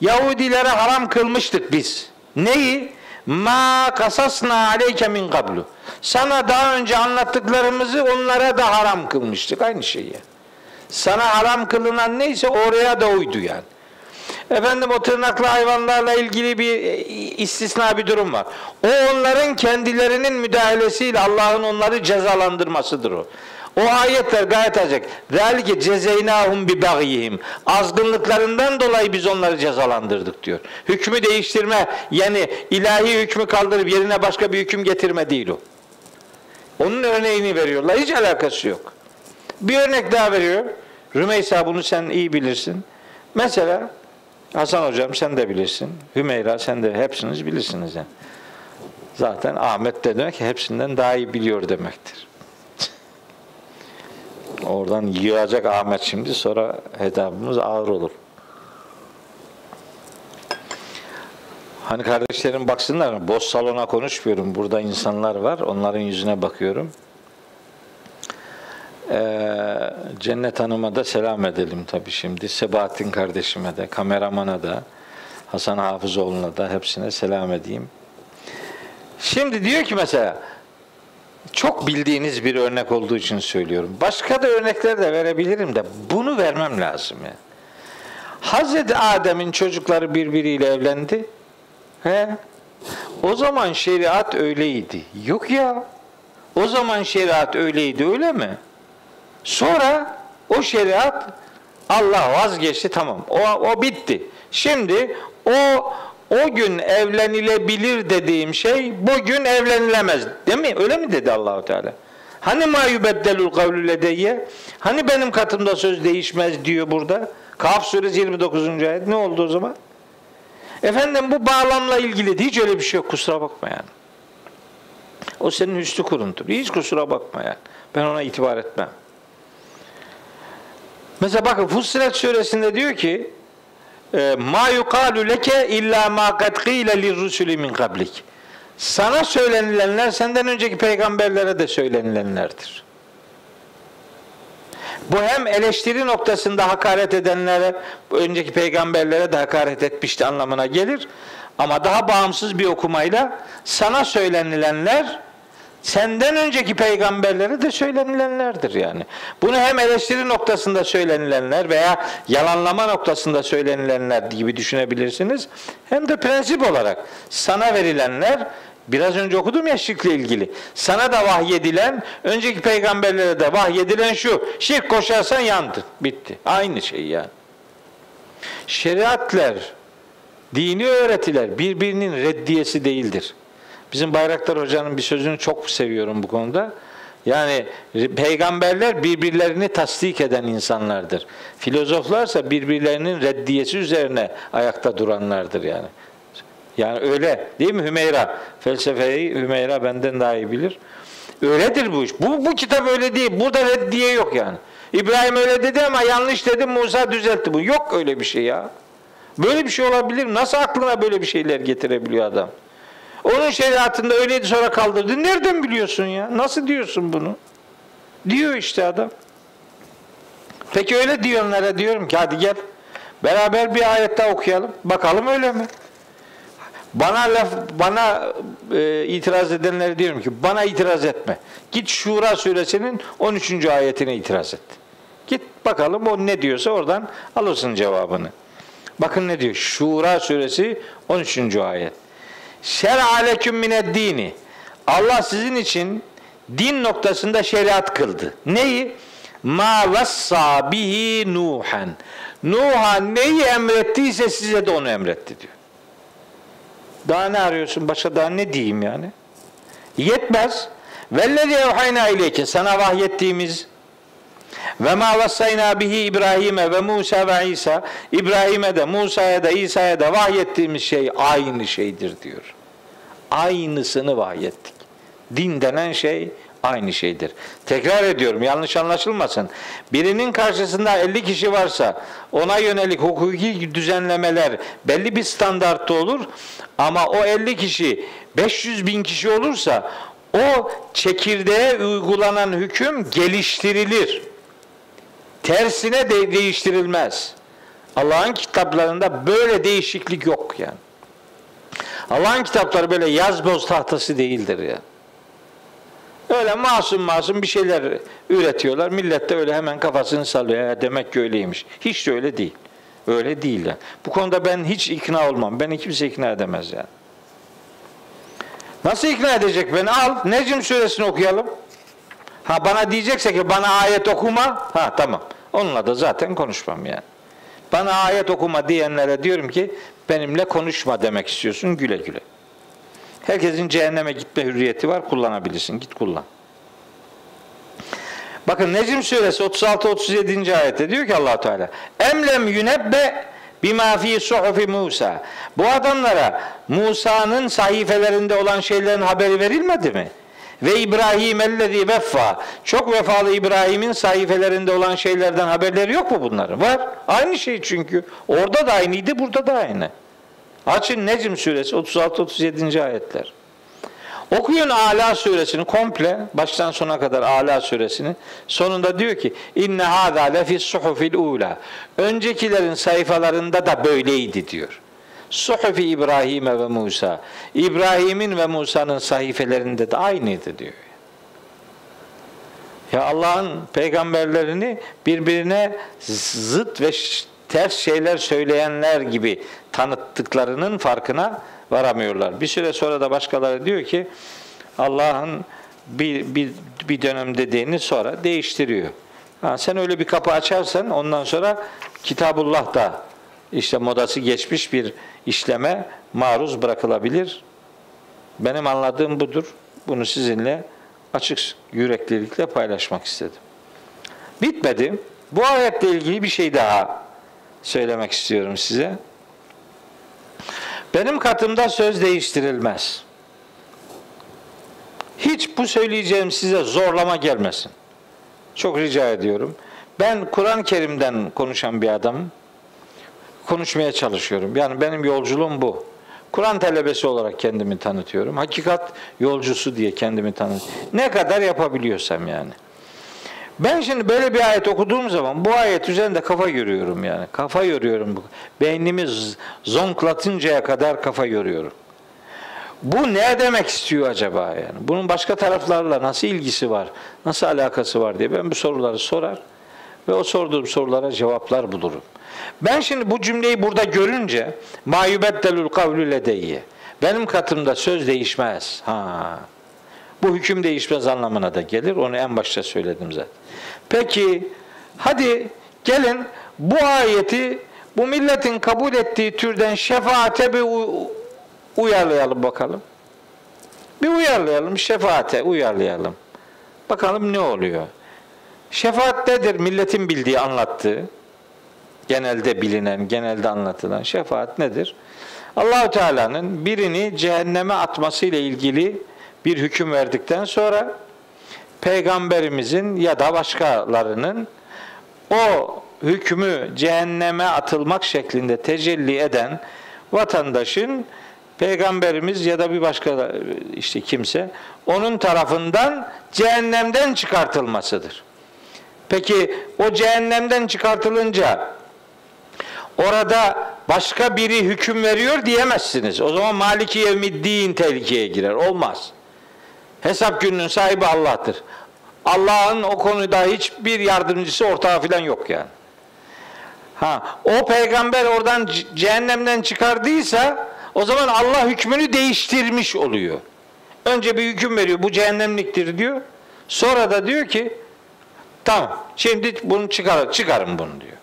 Yahudilere haram kılmıştık biz. Neyi? Ma kasasna aleyke min kablu. Sana daha önce anlattıklarımızı onlara da haram kılmıştık. Aynı şeyi. Sana haram kılınan neyse oraya da uydu yani. Efendim o tırnaklı hayvanlarla ilgili bir e, istisna bir durum var. O onların kendilerinin müdahalesiyle Allah'ın onları cezalandırmasıdır o. O ayetler gayet açık. Zalike cezeynahum bi bagihim. Azgınlıklarından dolayı biz onları cezalandırdık diyor. Hükmü değiştirme yani ilahi hükmü kaldırıp yerine başka bir hüküm getirme değil o. Onun örneğini veriyorlar. Hiç alakası yok. Bir örnek daha veriyor. Rümeysa bunu sen iyi bilirsin. Mesela Hasan hocam sen de bilirsin. Hümeyra sen de hepsiniz bilirsiniz yani. Zaten Ahmet de demek ki hepsinden daha iyi biliyor demektir. Oradan yığacak Ahmet şimdi sonra hedabımız ağır olur. Hani kardeşlerim baksınlar boş salona konuşmuyorum. Burada insanlar var. Onların yüzüne bakıyorum. Ee, Cennet Hanım'a da selam edelim tabii şimdi. Sebahattin kardeşime de, kameramana da, Hasan Hafızoğlu'na da hepsine selam edeyim. Şimdi diyor ki mesela çok bildiğiniz bir örnek olduğu için söylüyorum. Başka da örnekler de verebilirim de bunu vermem lazım yani. Hazreti Adem'in çocukları birbiriyle evlendi. He? O zaman şeriat öyleydi. Yok ya. O zaman şeriat öyleydi öyle mi? Sonra o şeriat Allah vazgeçti tamam. O, o bitti. Şimdi o o gün evlenilebilir dediğim şey bugün evlenilemez. Değil mi? Öyle mi dedi Allahu Teala? Hani ma yubeddelul kavlu ledeyye? Hani benim katımda söz değişmez diyor burada. Kaf suresi 29. ayet. Ne oldu o zaman? Efendim bu bağlamla ilgili hiç öyle bir şey yok. Kusura bakma yani. O senin üstü kuruntur. Hiç kusura bakma yani. Ben ona itibar etmem. Mesela bakın Fussilet suresinde diyor ki e, ma yuqalu leke illa ma kad qile min qablik. Sana söylenilenler senden önceki peygamberlere de söylenilenlerdir. Bu hem eleştiri noktasında hakaret edenlere, önceki peygamberlere de hakaret etmişti anlamına gelir. Ama daha bağımsız bir okumayla sana söylenilenler senden önceki peygamberlere de söylenilenlerdir yani. Bunu hem eleştiri noktasında söylenilenler veya yalanlama noktasında söylenilenler gibi düşünebilirsiniz. Hem de prensip olarak sana verilenler Biraz önce okudum ya şirkle ilgili. Sana da vahyedilen, önceki peygamberlere de vahyedilen şu. Şirk koşarsan yandın. Bitti. Aynı şey yani. Şeriatler, dini öğretiler birbirinin reddiyesi değildir. Bizim Bayraktar Hoca'nın bir sözünü çok seviyorum bu konuda. Yani peygamberler birbirlerini tasdik eden insanlardır. Filozoflarsa birbirlerinin reddiyesi üzerine ayakta duranlardır yani. Yani öyle değil mi Hümeyra? Felsefeyi Hümeyra benden daha iyi bilir. Öyledir bu iş. Bu, bu kitap öyle değil. Burada reddiye yok yani. İbrahim öyle dedi ama yanlış dedi Musa düzeltti bu. Yok öyle bir şey ya. Böyle bir şey olabilir. Nasıl aklına böyle bir şeyler getirebiliyor adam? Onun şeriatında öyleydi sonra kaldırdı. Nereden biliyorsun ya? Nasıl diyorsun bunu? Diyor işte adam. Peki öyle diyenlere diyorum ki hadi gel. Beraber bir ayet daha okuyalım. Bakalım öyle mi? Bana laf bana e, itiraz edenlere diyorum ki bana itiraz etme. Git Şura suresinin 13. ayetine itiraz et. Git bakalım o ne diyorsa oradan alırsın cevabını. Bakın ne diyor? Şura suresi 13. ayet. Şer'a leküm mined dini. Allah sizin için din noktasında şeriat kıldı. Neyi? Ma vassa bihi Nuhan. Nuh'a neyi emrettiyse size de onu emretti diyor. Daha ne arıyorsun? Başka daha ne diyeyim yani? Yetmez. Vellezi evhayna ileyke sana vahyettiğimiz ve ma vassayna bihi İbrahim'e ve Musa ve İsa İbrahim'e de Musa'ya da İsa'ya da vahyettiğimiz şey aynı şeydir diyor. Aynısını vahyettik. Din denen şey aynı şeydir. Tekrar ediyorum yanlış anlaşılmasın. Birinin karşısında 50 kişi varsa ona yönelik hukuki düzenlemeler belli bir standartta olur. Ama o 50 kişi 500 bin kişi olursa o çekirdeğe uygulanan hüküm geliştirilir. Tersine de değiştirilmez. Allah'ın kitaplarında böyle değişiklik yok yani. Allah'ın kitapları böyle yaz boz tahtası değildir ya. Öyle masum masum bir şeyler üretiyorlar. Millet de öyle hemen kafasını sallıyor. Ya demek ki öyleymiş. Hiç de öyle değil. Öyle değil yani. Bu konuda ben hiç ikna olmam. Beni kimse ikna edemez yani. Nasıl ikna edecek beni? Al Necm suresini okuyalım. Ha bana diyecekse ki bana ayet okuma. Ha tamam. Onunla da zaten konuşmam yani. Bana ayet okuma diyenlere diyorum ki benimle konuşma demek istiyorsun güle güle. Herkesin cehenneme gitme hürriyeti var. Kullanabilirsin. Git kullan. Bakın Necm suresi 36 37. ayette diyor ki Allah Teala: "Emlem yunebbe bima fi suhufi Musa." Bu adamlara Musa'nın sahifelerinde olan şeylerin haberi verilmedi mi? Ve İbrahim ellezî veffa. Çok vefalı İbrahim'in sahifelerinde olan şeylerden haberleri yok mu bunların? Var. Aynı şey çünkü. Orada da aynıydı, burada da aynı. Açın Necm suresi 36-37. ayetler. Okuyun Ala suresini komple baştan sona kadar Ala suresini. Sonunda diyor ki inne hâzâ lefi suhufil ula. Öncekilerin sayfalarında da böyleydi diyor. Suhufi İbrahim'e ve Musa. İbrahim'in ve Musa'nın sayfelerinde de aynıydı diyor. Ya Allah'ın peygamberlerini birbirine zıt ve ters şeyler söyleyenler gibi tanıttıklarının farkına varamıyorlar. Bir süre sonra da başkaları diyor ki Allah'ın bir, bir, bir dönem dediğini sonra değiştiriyor. Ha, sen öyle bir kapı açarsan ondan sonra Kitabullah da işte modası geçmiş bir işleme maruz bırakılabilir. Benim anladığım budur. Bunu sizinle açık yüreklilikle paylaşmak istedim. Bitmedi. Bu ayetle ilgili bir şey daha söylemek istiyorum size. Benim katımda söz değiştirilmez. Hiç bu söyleyeceğim size zorlama gelmesin. Çok rica ediyorum. Ben Kur'an-ı Kerim'den konuşan bir adamım. Konuşmaya çalışıyorum. Yani benim yolculuğum bu. Kur'an talebesi olarak kendimi tanıtıyorum. Hakikat yolcusu diye kendimi tanıtıyorum. Ne kadar yapabiliyorsam yani. Ben şimdi böyle bir ayet okuduğum zaman bu ayet üzerinde kafa yoruyorum yani. Kafa yoruyorum. Beynimi zonklatıncaya kadar kafa yoruyorum. Bu ne demek istiyor acaba yani? Bunun başka taraflarla nasıl ilgisi var? Nasıl alakası var diye ben bu soruları sorar ve o sorduğum sorulara cevaplar bulurum. Ben şimdi bu cümleyi burada görünce mayubeddelul kavlü ledeyye. Benim katımda söz değişmez. Ha. Bu hüküm değişmez anlamına da gelir. Onu en başta söyledim zaten. Peki hadi gelin bu ayeti bu milletin kabul ettiği türden şefaate bir uyarlayalım bakalım. Bir uyarlayalım, şefaate uyarlayalım. Bakalım ne oluyor? Şefaat nedir? Milletin bildiği, anlattığı, genelde bilinen, genelde anlatılan şefaat nedir? Allahu Teala'nın birini cehenneme atması ile ilgili bir hüküm verdikten sonra peygamberimizin ya da başkalarının o hükmü cehenneme atılmak şeklinde tecelli eden vatandaşın peygamberimiz ya da bir başka işte kimse onun tarafından cehennemden çıkartılmasıdır. Peki o cehennemden çıkartılınca orada başka biri hüküm veriyor diyemezsiniz. O zaman Maliki Yevmiddin tehlikeye girer. Olmaz. Hesap gününün sahibi Allah'tır. Allah'ın o konuda hiçbir yardımcısı ortağı falan yok yani. Ha, o peygamber oradan cehennemden çıkardıysa o zaman Allah hükmünü değiştirmiş oluyor. Önce bir hüküm veriyor. Bu cehennemliktir diyor. Sonra da diyor ki tamam şimdi bunu çıkar, çıkarın bunu diyor.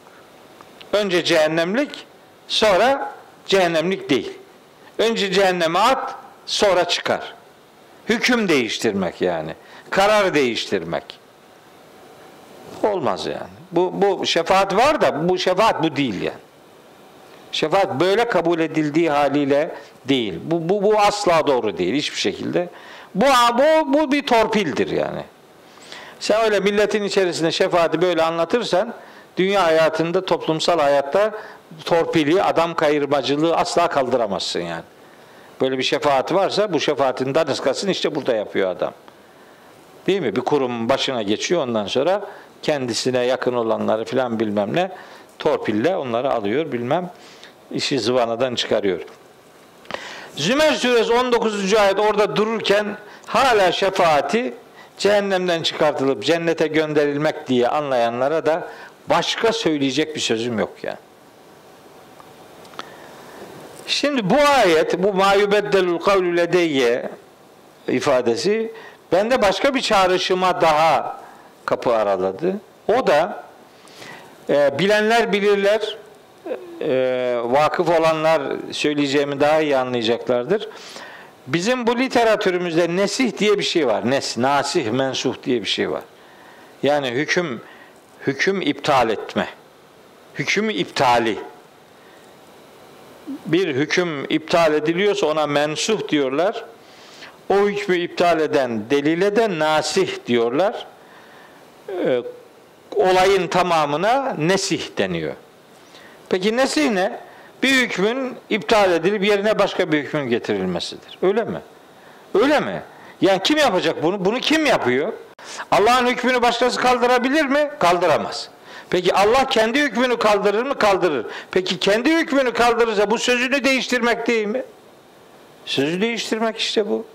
Önce cehennemlik sonra cehennemlik değil. Önce cehenneme at, sonra çıkar. Hüküm değiştirmek yani. Karar değiştirmek. Olmaz yani. Bu, bu şefaat var da bu şefaat bu değil yani. Şefaat böyle kabul edildiği haliyle değil. Bu, bu, bu asla doğru değil hiçbir şekilde. Bu, bu, bu bir torpildir yani. Sen öyle milletin içerisinde şefaati böyle anlatırsan dünya hayatında, toplumsal hayatta torpili, adam kayırmacılığı asla kaldıramazsın yani. Böyle bir şefaat varsa bu şefaatin daniskasını işte burada yapıyor adam. Değil mi? Bir kurumun başına geçiyor ondan sonra kendisine yakın olanları filan bilmem ne torpille onları alıyor bilmem işi zıvanadan çıkarıyor. Zümer suresi 19. ayet orada dururken hala şefaati cehennemden çıkartılıp cennete gönderilmek diye anlayanlara da başka söyleyecek bir sözüm yok yani. Şimdi bu ayet, bu ma yubeddelul kavlu ledeyye ifadesi bende başka bir çağrışıma daha kapı araladı. O da e, bilenler bilirler, e, vakıf olanlar söyleyeceğimi daha iyi anlayacaklardır. Bizim bu literatürümüzde nesih diye bir şey var. Nes, nasih, mensuh diye bir şey var. Yani hüküm hüküm iptal etme. Hüküm iptali. Bir hüküm iptal ediliyorsa ona mensuh diyorlar. O hükmü iptal eden delile de nasih diyorlar. Ee, olayın tamamına nesih deniyor. Peki nesih ne? Bir hükmün iptal edilip yerine başka bir hükmün getirilmesidir. Öyle mi? Öyle mi? Yani kim yapacak bunu? Bunu kim yapıyor? Allah'ın hükmünü başkası kaldırabilir mi? Kaldıramaz. Peki Allah kendi hükmünü kaldırır mı? Kaldırır. Peki kendi hükmünü kaldırırsa bu sözünü değiştirmek değil mi? Sözü değiştirmek işte bu.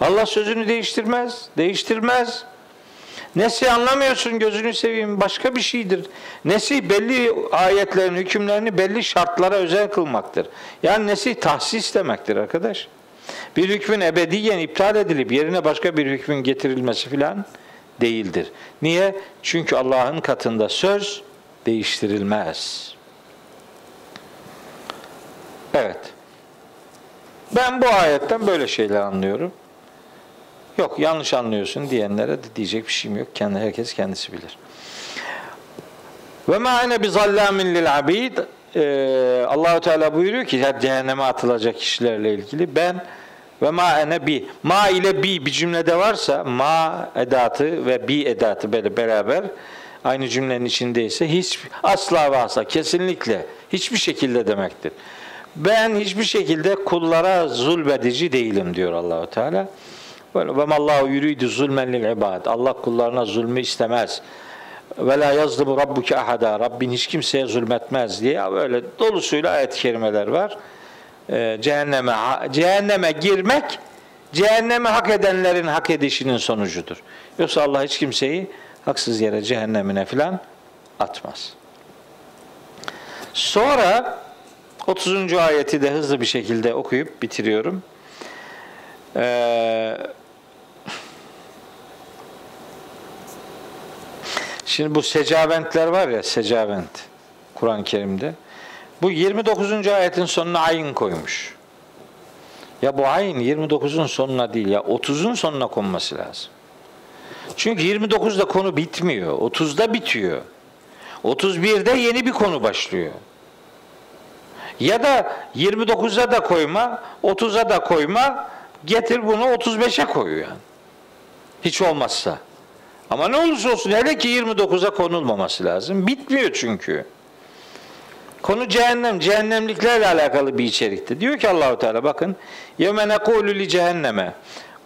Allah sözünü değiştirmez. Değiştirmez. Nesih anlamıyorsun gözünü seveyim başka bir şeydir. Nesih belli ayetlerin hükümlerini belli şartlara özel kılmaktır. Yani nesih tahsis demektir arkadaş. Bir hükmün ebediyen iptal edilip yerine başka bir hükmün getirilmesi filan değildir. Niye? Çünkü Allah'ın katında söz değiştirilmez. Evet. Ben bu ayetten böyle şeyler anlıyorum. Yok yanlış anlıyorsun diyenlere de diyecek bir şeyim yok. Kendi herkes kendisi bilir. Ve ma ene bi zallamin lil abid Allahu Teala buyuruyor ki cehenneme atılacak kişilerle ilgili ben ve ma ene bi ma ile bi bir cümlede varsa ma edatı ve bi edatı böyle beraber aynı cümlenin içindeyse hiç asla varsa kesinlikle hiçbir şekilde demektir. Ben hiçbir şekilde kullara zulmedici değilim diyor Allahu Teala. Ve mallahu yuridu zulmen lil ibad. Allah kullarına zulmü istemez. Ve la yazlimu rabbuke ahada. Rabbin hiç kimseye zulmetmez diye böyle dolusuyla ayet-i kerimeler var. Ee, cehenneme cehenneme girmek cehenneme hak edenlerin hak edişinin sonucudur. Yoksa Allah hiç kimseyi haksız yere cehennemine filan atmaz. Sonra 30. ayeti de hızlı bir şekilde okuyup bitiriyorum. Ee, Şimdi bu secaventler var ya secavent Kur'an-ı Kerim'de. Bu 29. ayetin sonuna ayin koymuş. Ya bu ayin 29'un sonuna değil ya 30'un sonuna konması lazım. Çünkü 29'da konu bitmiyor. 30'da bitiyor. 31'de yeni bir konu başlıyor. Ya da 29'a da koyma, 30'a da koyma, getir bunu 35'e koy yani. Hiç olmazsa. Ama ne olursa olsun hele ki 29'a konulmaması lazım. Bitmiyor çünkü. Konu cehennem, cehennemliklerle alakalı bir içerikte. Diyor ki Allahu Teala bakın. Yevme nekulu li cehenneme.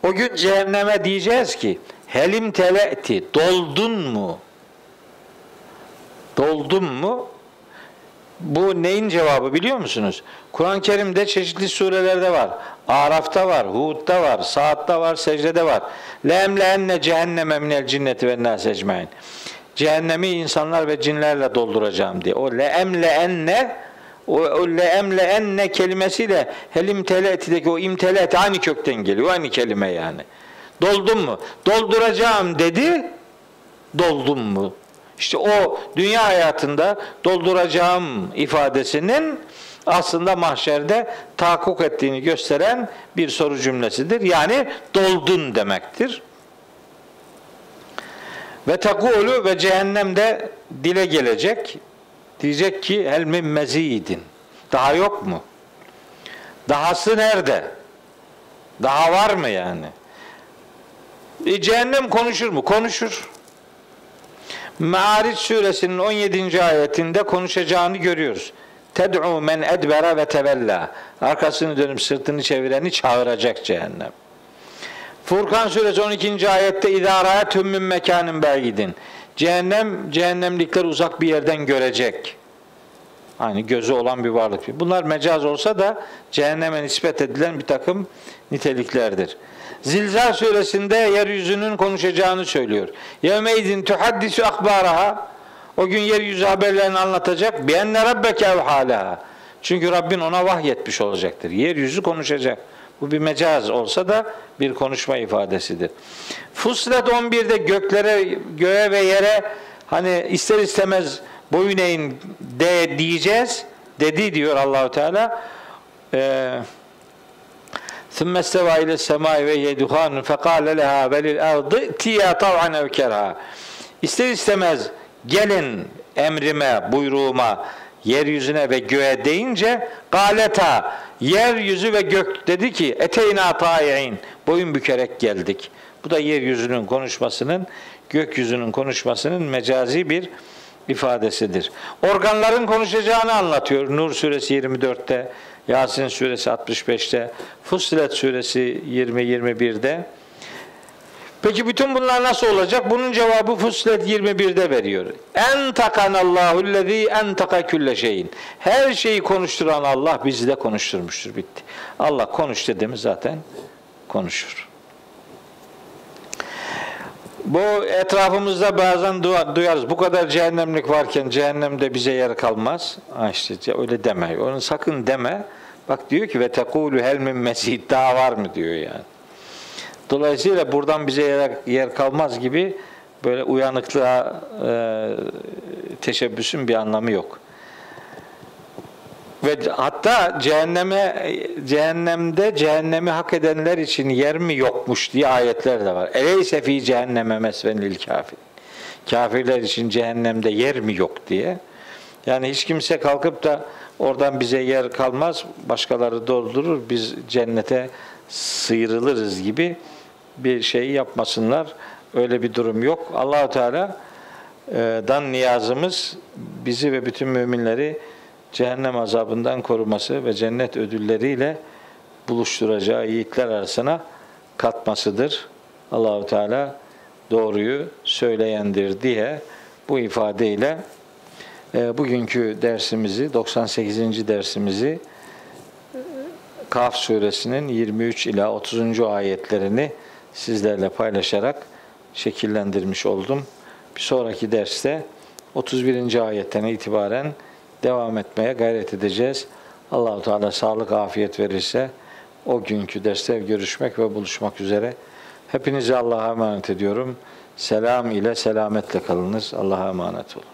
O gün cehenneme diyeceğiz ki helim tele'ti doldun mu? Doldun mu? Bu neyin cevabı biliyor musunuz? Kur'an-ı Kerim'de çeşitli surelerde var. Araf'ta var, Hud'da var, Sa'd'da var, Secde'de var. Lemleenne cehenneme minel cinneti ve nas ecmain. Cehennemi insanlar ve cinlerle dolduracağım diye. O leemleenne o, o leemleenne kelimesiyle helim teletideki o imtelet aynı kökten geliyor. Aynı kelime yani. Doldum mu? Dolduracağım dedi. Doldum mu? İşte o dünya hayatında dolduracağım ifadesinin aslında mahşerde tahakkuk ettiğini gösteren bir soru cümlesidir. Yani doldun demektir. Ve tekulu ve cehennemde dile gelecek. Diyecek ki hel min mezidin. Daha yok mu? Dahası nerede? Daha var mı yani? E, cehennem konuşur mu? Konuşur. Me'ariç suresinin 17. ayetinde konuşacağını görüyoruz. Ted'u men edbera ve tevella. Arkasını dönüp sırtını çevireni çağıracak cehennem. Furkan suresi 12. ayette idaraya tümmün mekanın belgidin. Cehennem, cehennemlikler uzak bir yerden görecek. Aynı gözü olan bir varlık. Bunlar mecaz olsa da cehenneme nispet edilen bir takım niteliklerdir. Zilzal suresinde yeryüzünün konuşacağını söylüyor. Yevmeydin tuhaddisu akbaraha. O gün yeryüzü haberlerini anlatacak. Bienne rabbeke evhalaha. Çünkü Rabbin ona vahyetmiş olacaktır. Yeryüzü konuşacak. Bu bir mecaz olsa da bir konuşma ifadesidir. Fuslet 11'de göklere, göğe ve yere hani ister istemez boyun eğin de diyeceğiz. Dedi diyor Allahu Teala. Eee ثم استوى إلى السماء وهي دخان فقال لها وللأرض ائتيا طوعا أو كرها İster istemez gelin emrime, buyruğuma, yeryüzüne ve göğe deyince galeta yeryüzü ve gök dedi ki eteyna ta'i'in boyun bükerek geldik. Bu da yeryüzünün konuşmasının, gökyüzünün konuşmasının mecazi bir ifadesidir. Organların konuşacağını anlatıyor Nur suresi 24'te, Yasin suresi 65'te, Fussilet suresi 20-21'de. Peki bütün bunlar nasıl olacak? Bunun cevabı Fussilet 21'de veriyor. En takanallahu lezî en taka külle şeyin. Her şeyi konuşturan Allah bizi de konuşturmuştur. Bitti. Allah konuş dediğimiz zaten konuşur. Bu etrafımızda bazen duyarız. Bu kadar cehennemlik varken cehennemde bize yer kalmaz. Ha işte öyle deme. Onu sakın deme. Bak diyor ki ve tekulu hel min mesid daha var mı diyor yani. Dolayısıyla buradan bize yer, yer kalmaz gibi böyle uyanıklığa e, teşebbüsün bir anlamı yok. Ve hatta cehenneme cehennemde cehennemi hak edenler için yer mi yokmuş diye ayetler de var. Eleyse fi cehenneme mesven lil kafir. Kafirler için cehennemde yer mi yok diye. Yani hiç kimse kalkıp da oradan bize yer kalmaz, başkaları doldurur, biz cennete sıyrılırız gibi bir şey yapmasınlar. Öyle bir durum yok. Allahu Teala dan niyazımız bizi ve bütün müminleri cehennem azabından koruması ve cennet ödülleriyle buluşturacağı yiğitler arasına katmasıdır. Allahu Teala doğruyu söyleyendir diye bu ifadeyle e, bugünkü dersimizi 98. dersimizi Kaf suresinin 23 ila 30. ayetlerini sizlerle paylaşarak şekillendirmiş oldum. Bir sonraki derste 31. ayetten itibaren devam etmeye gayret edeceğiz. Allahu Teala sağlık, afiyet verirse o günkü derste görüşmek ve buluşmak üzere. Hepinizi Allah'a emanet ediyorum. Selam ile selametle kalınız. Allah'a emanet olun.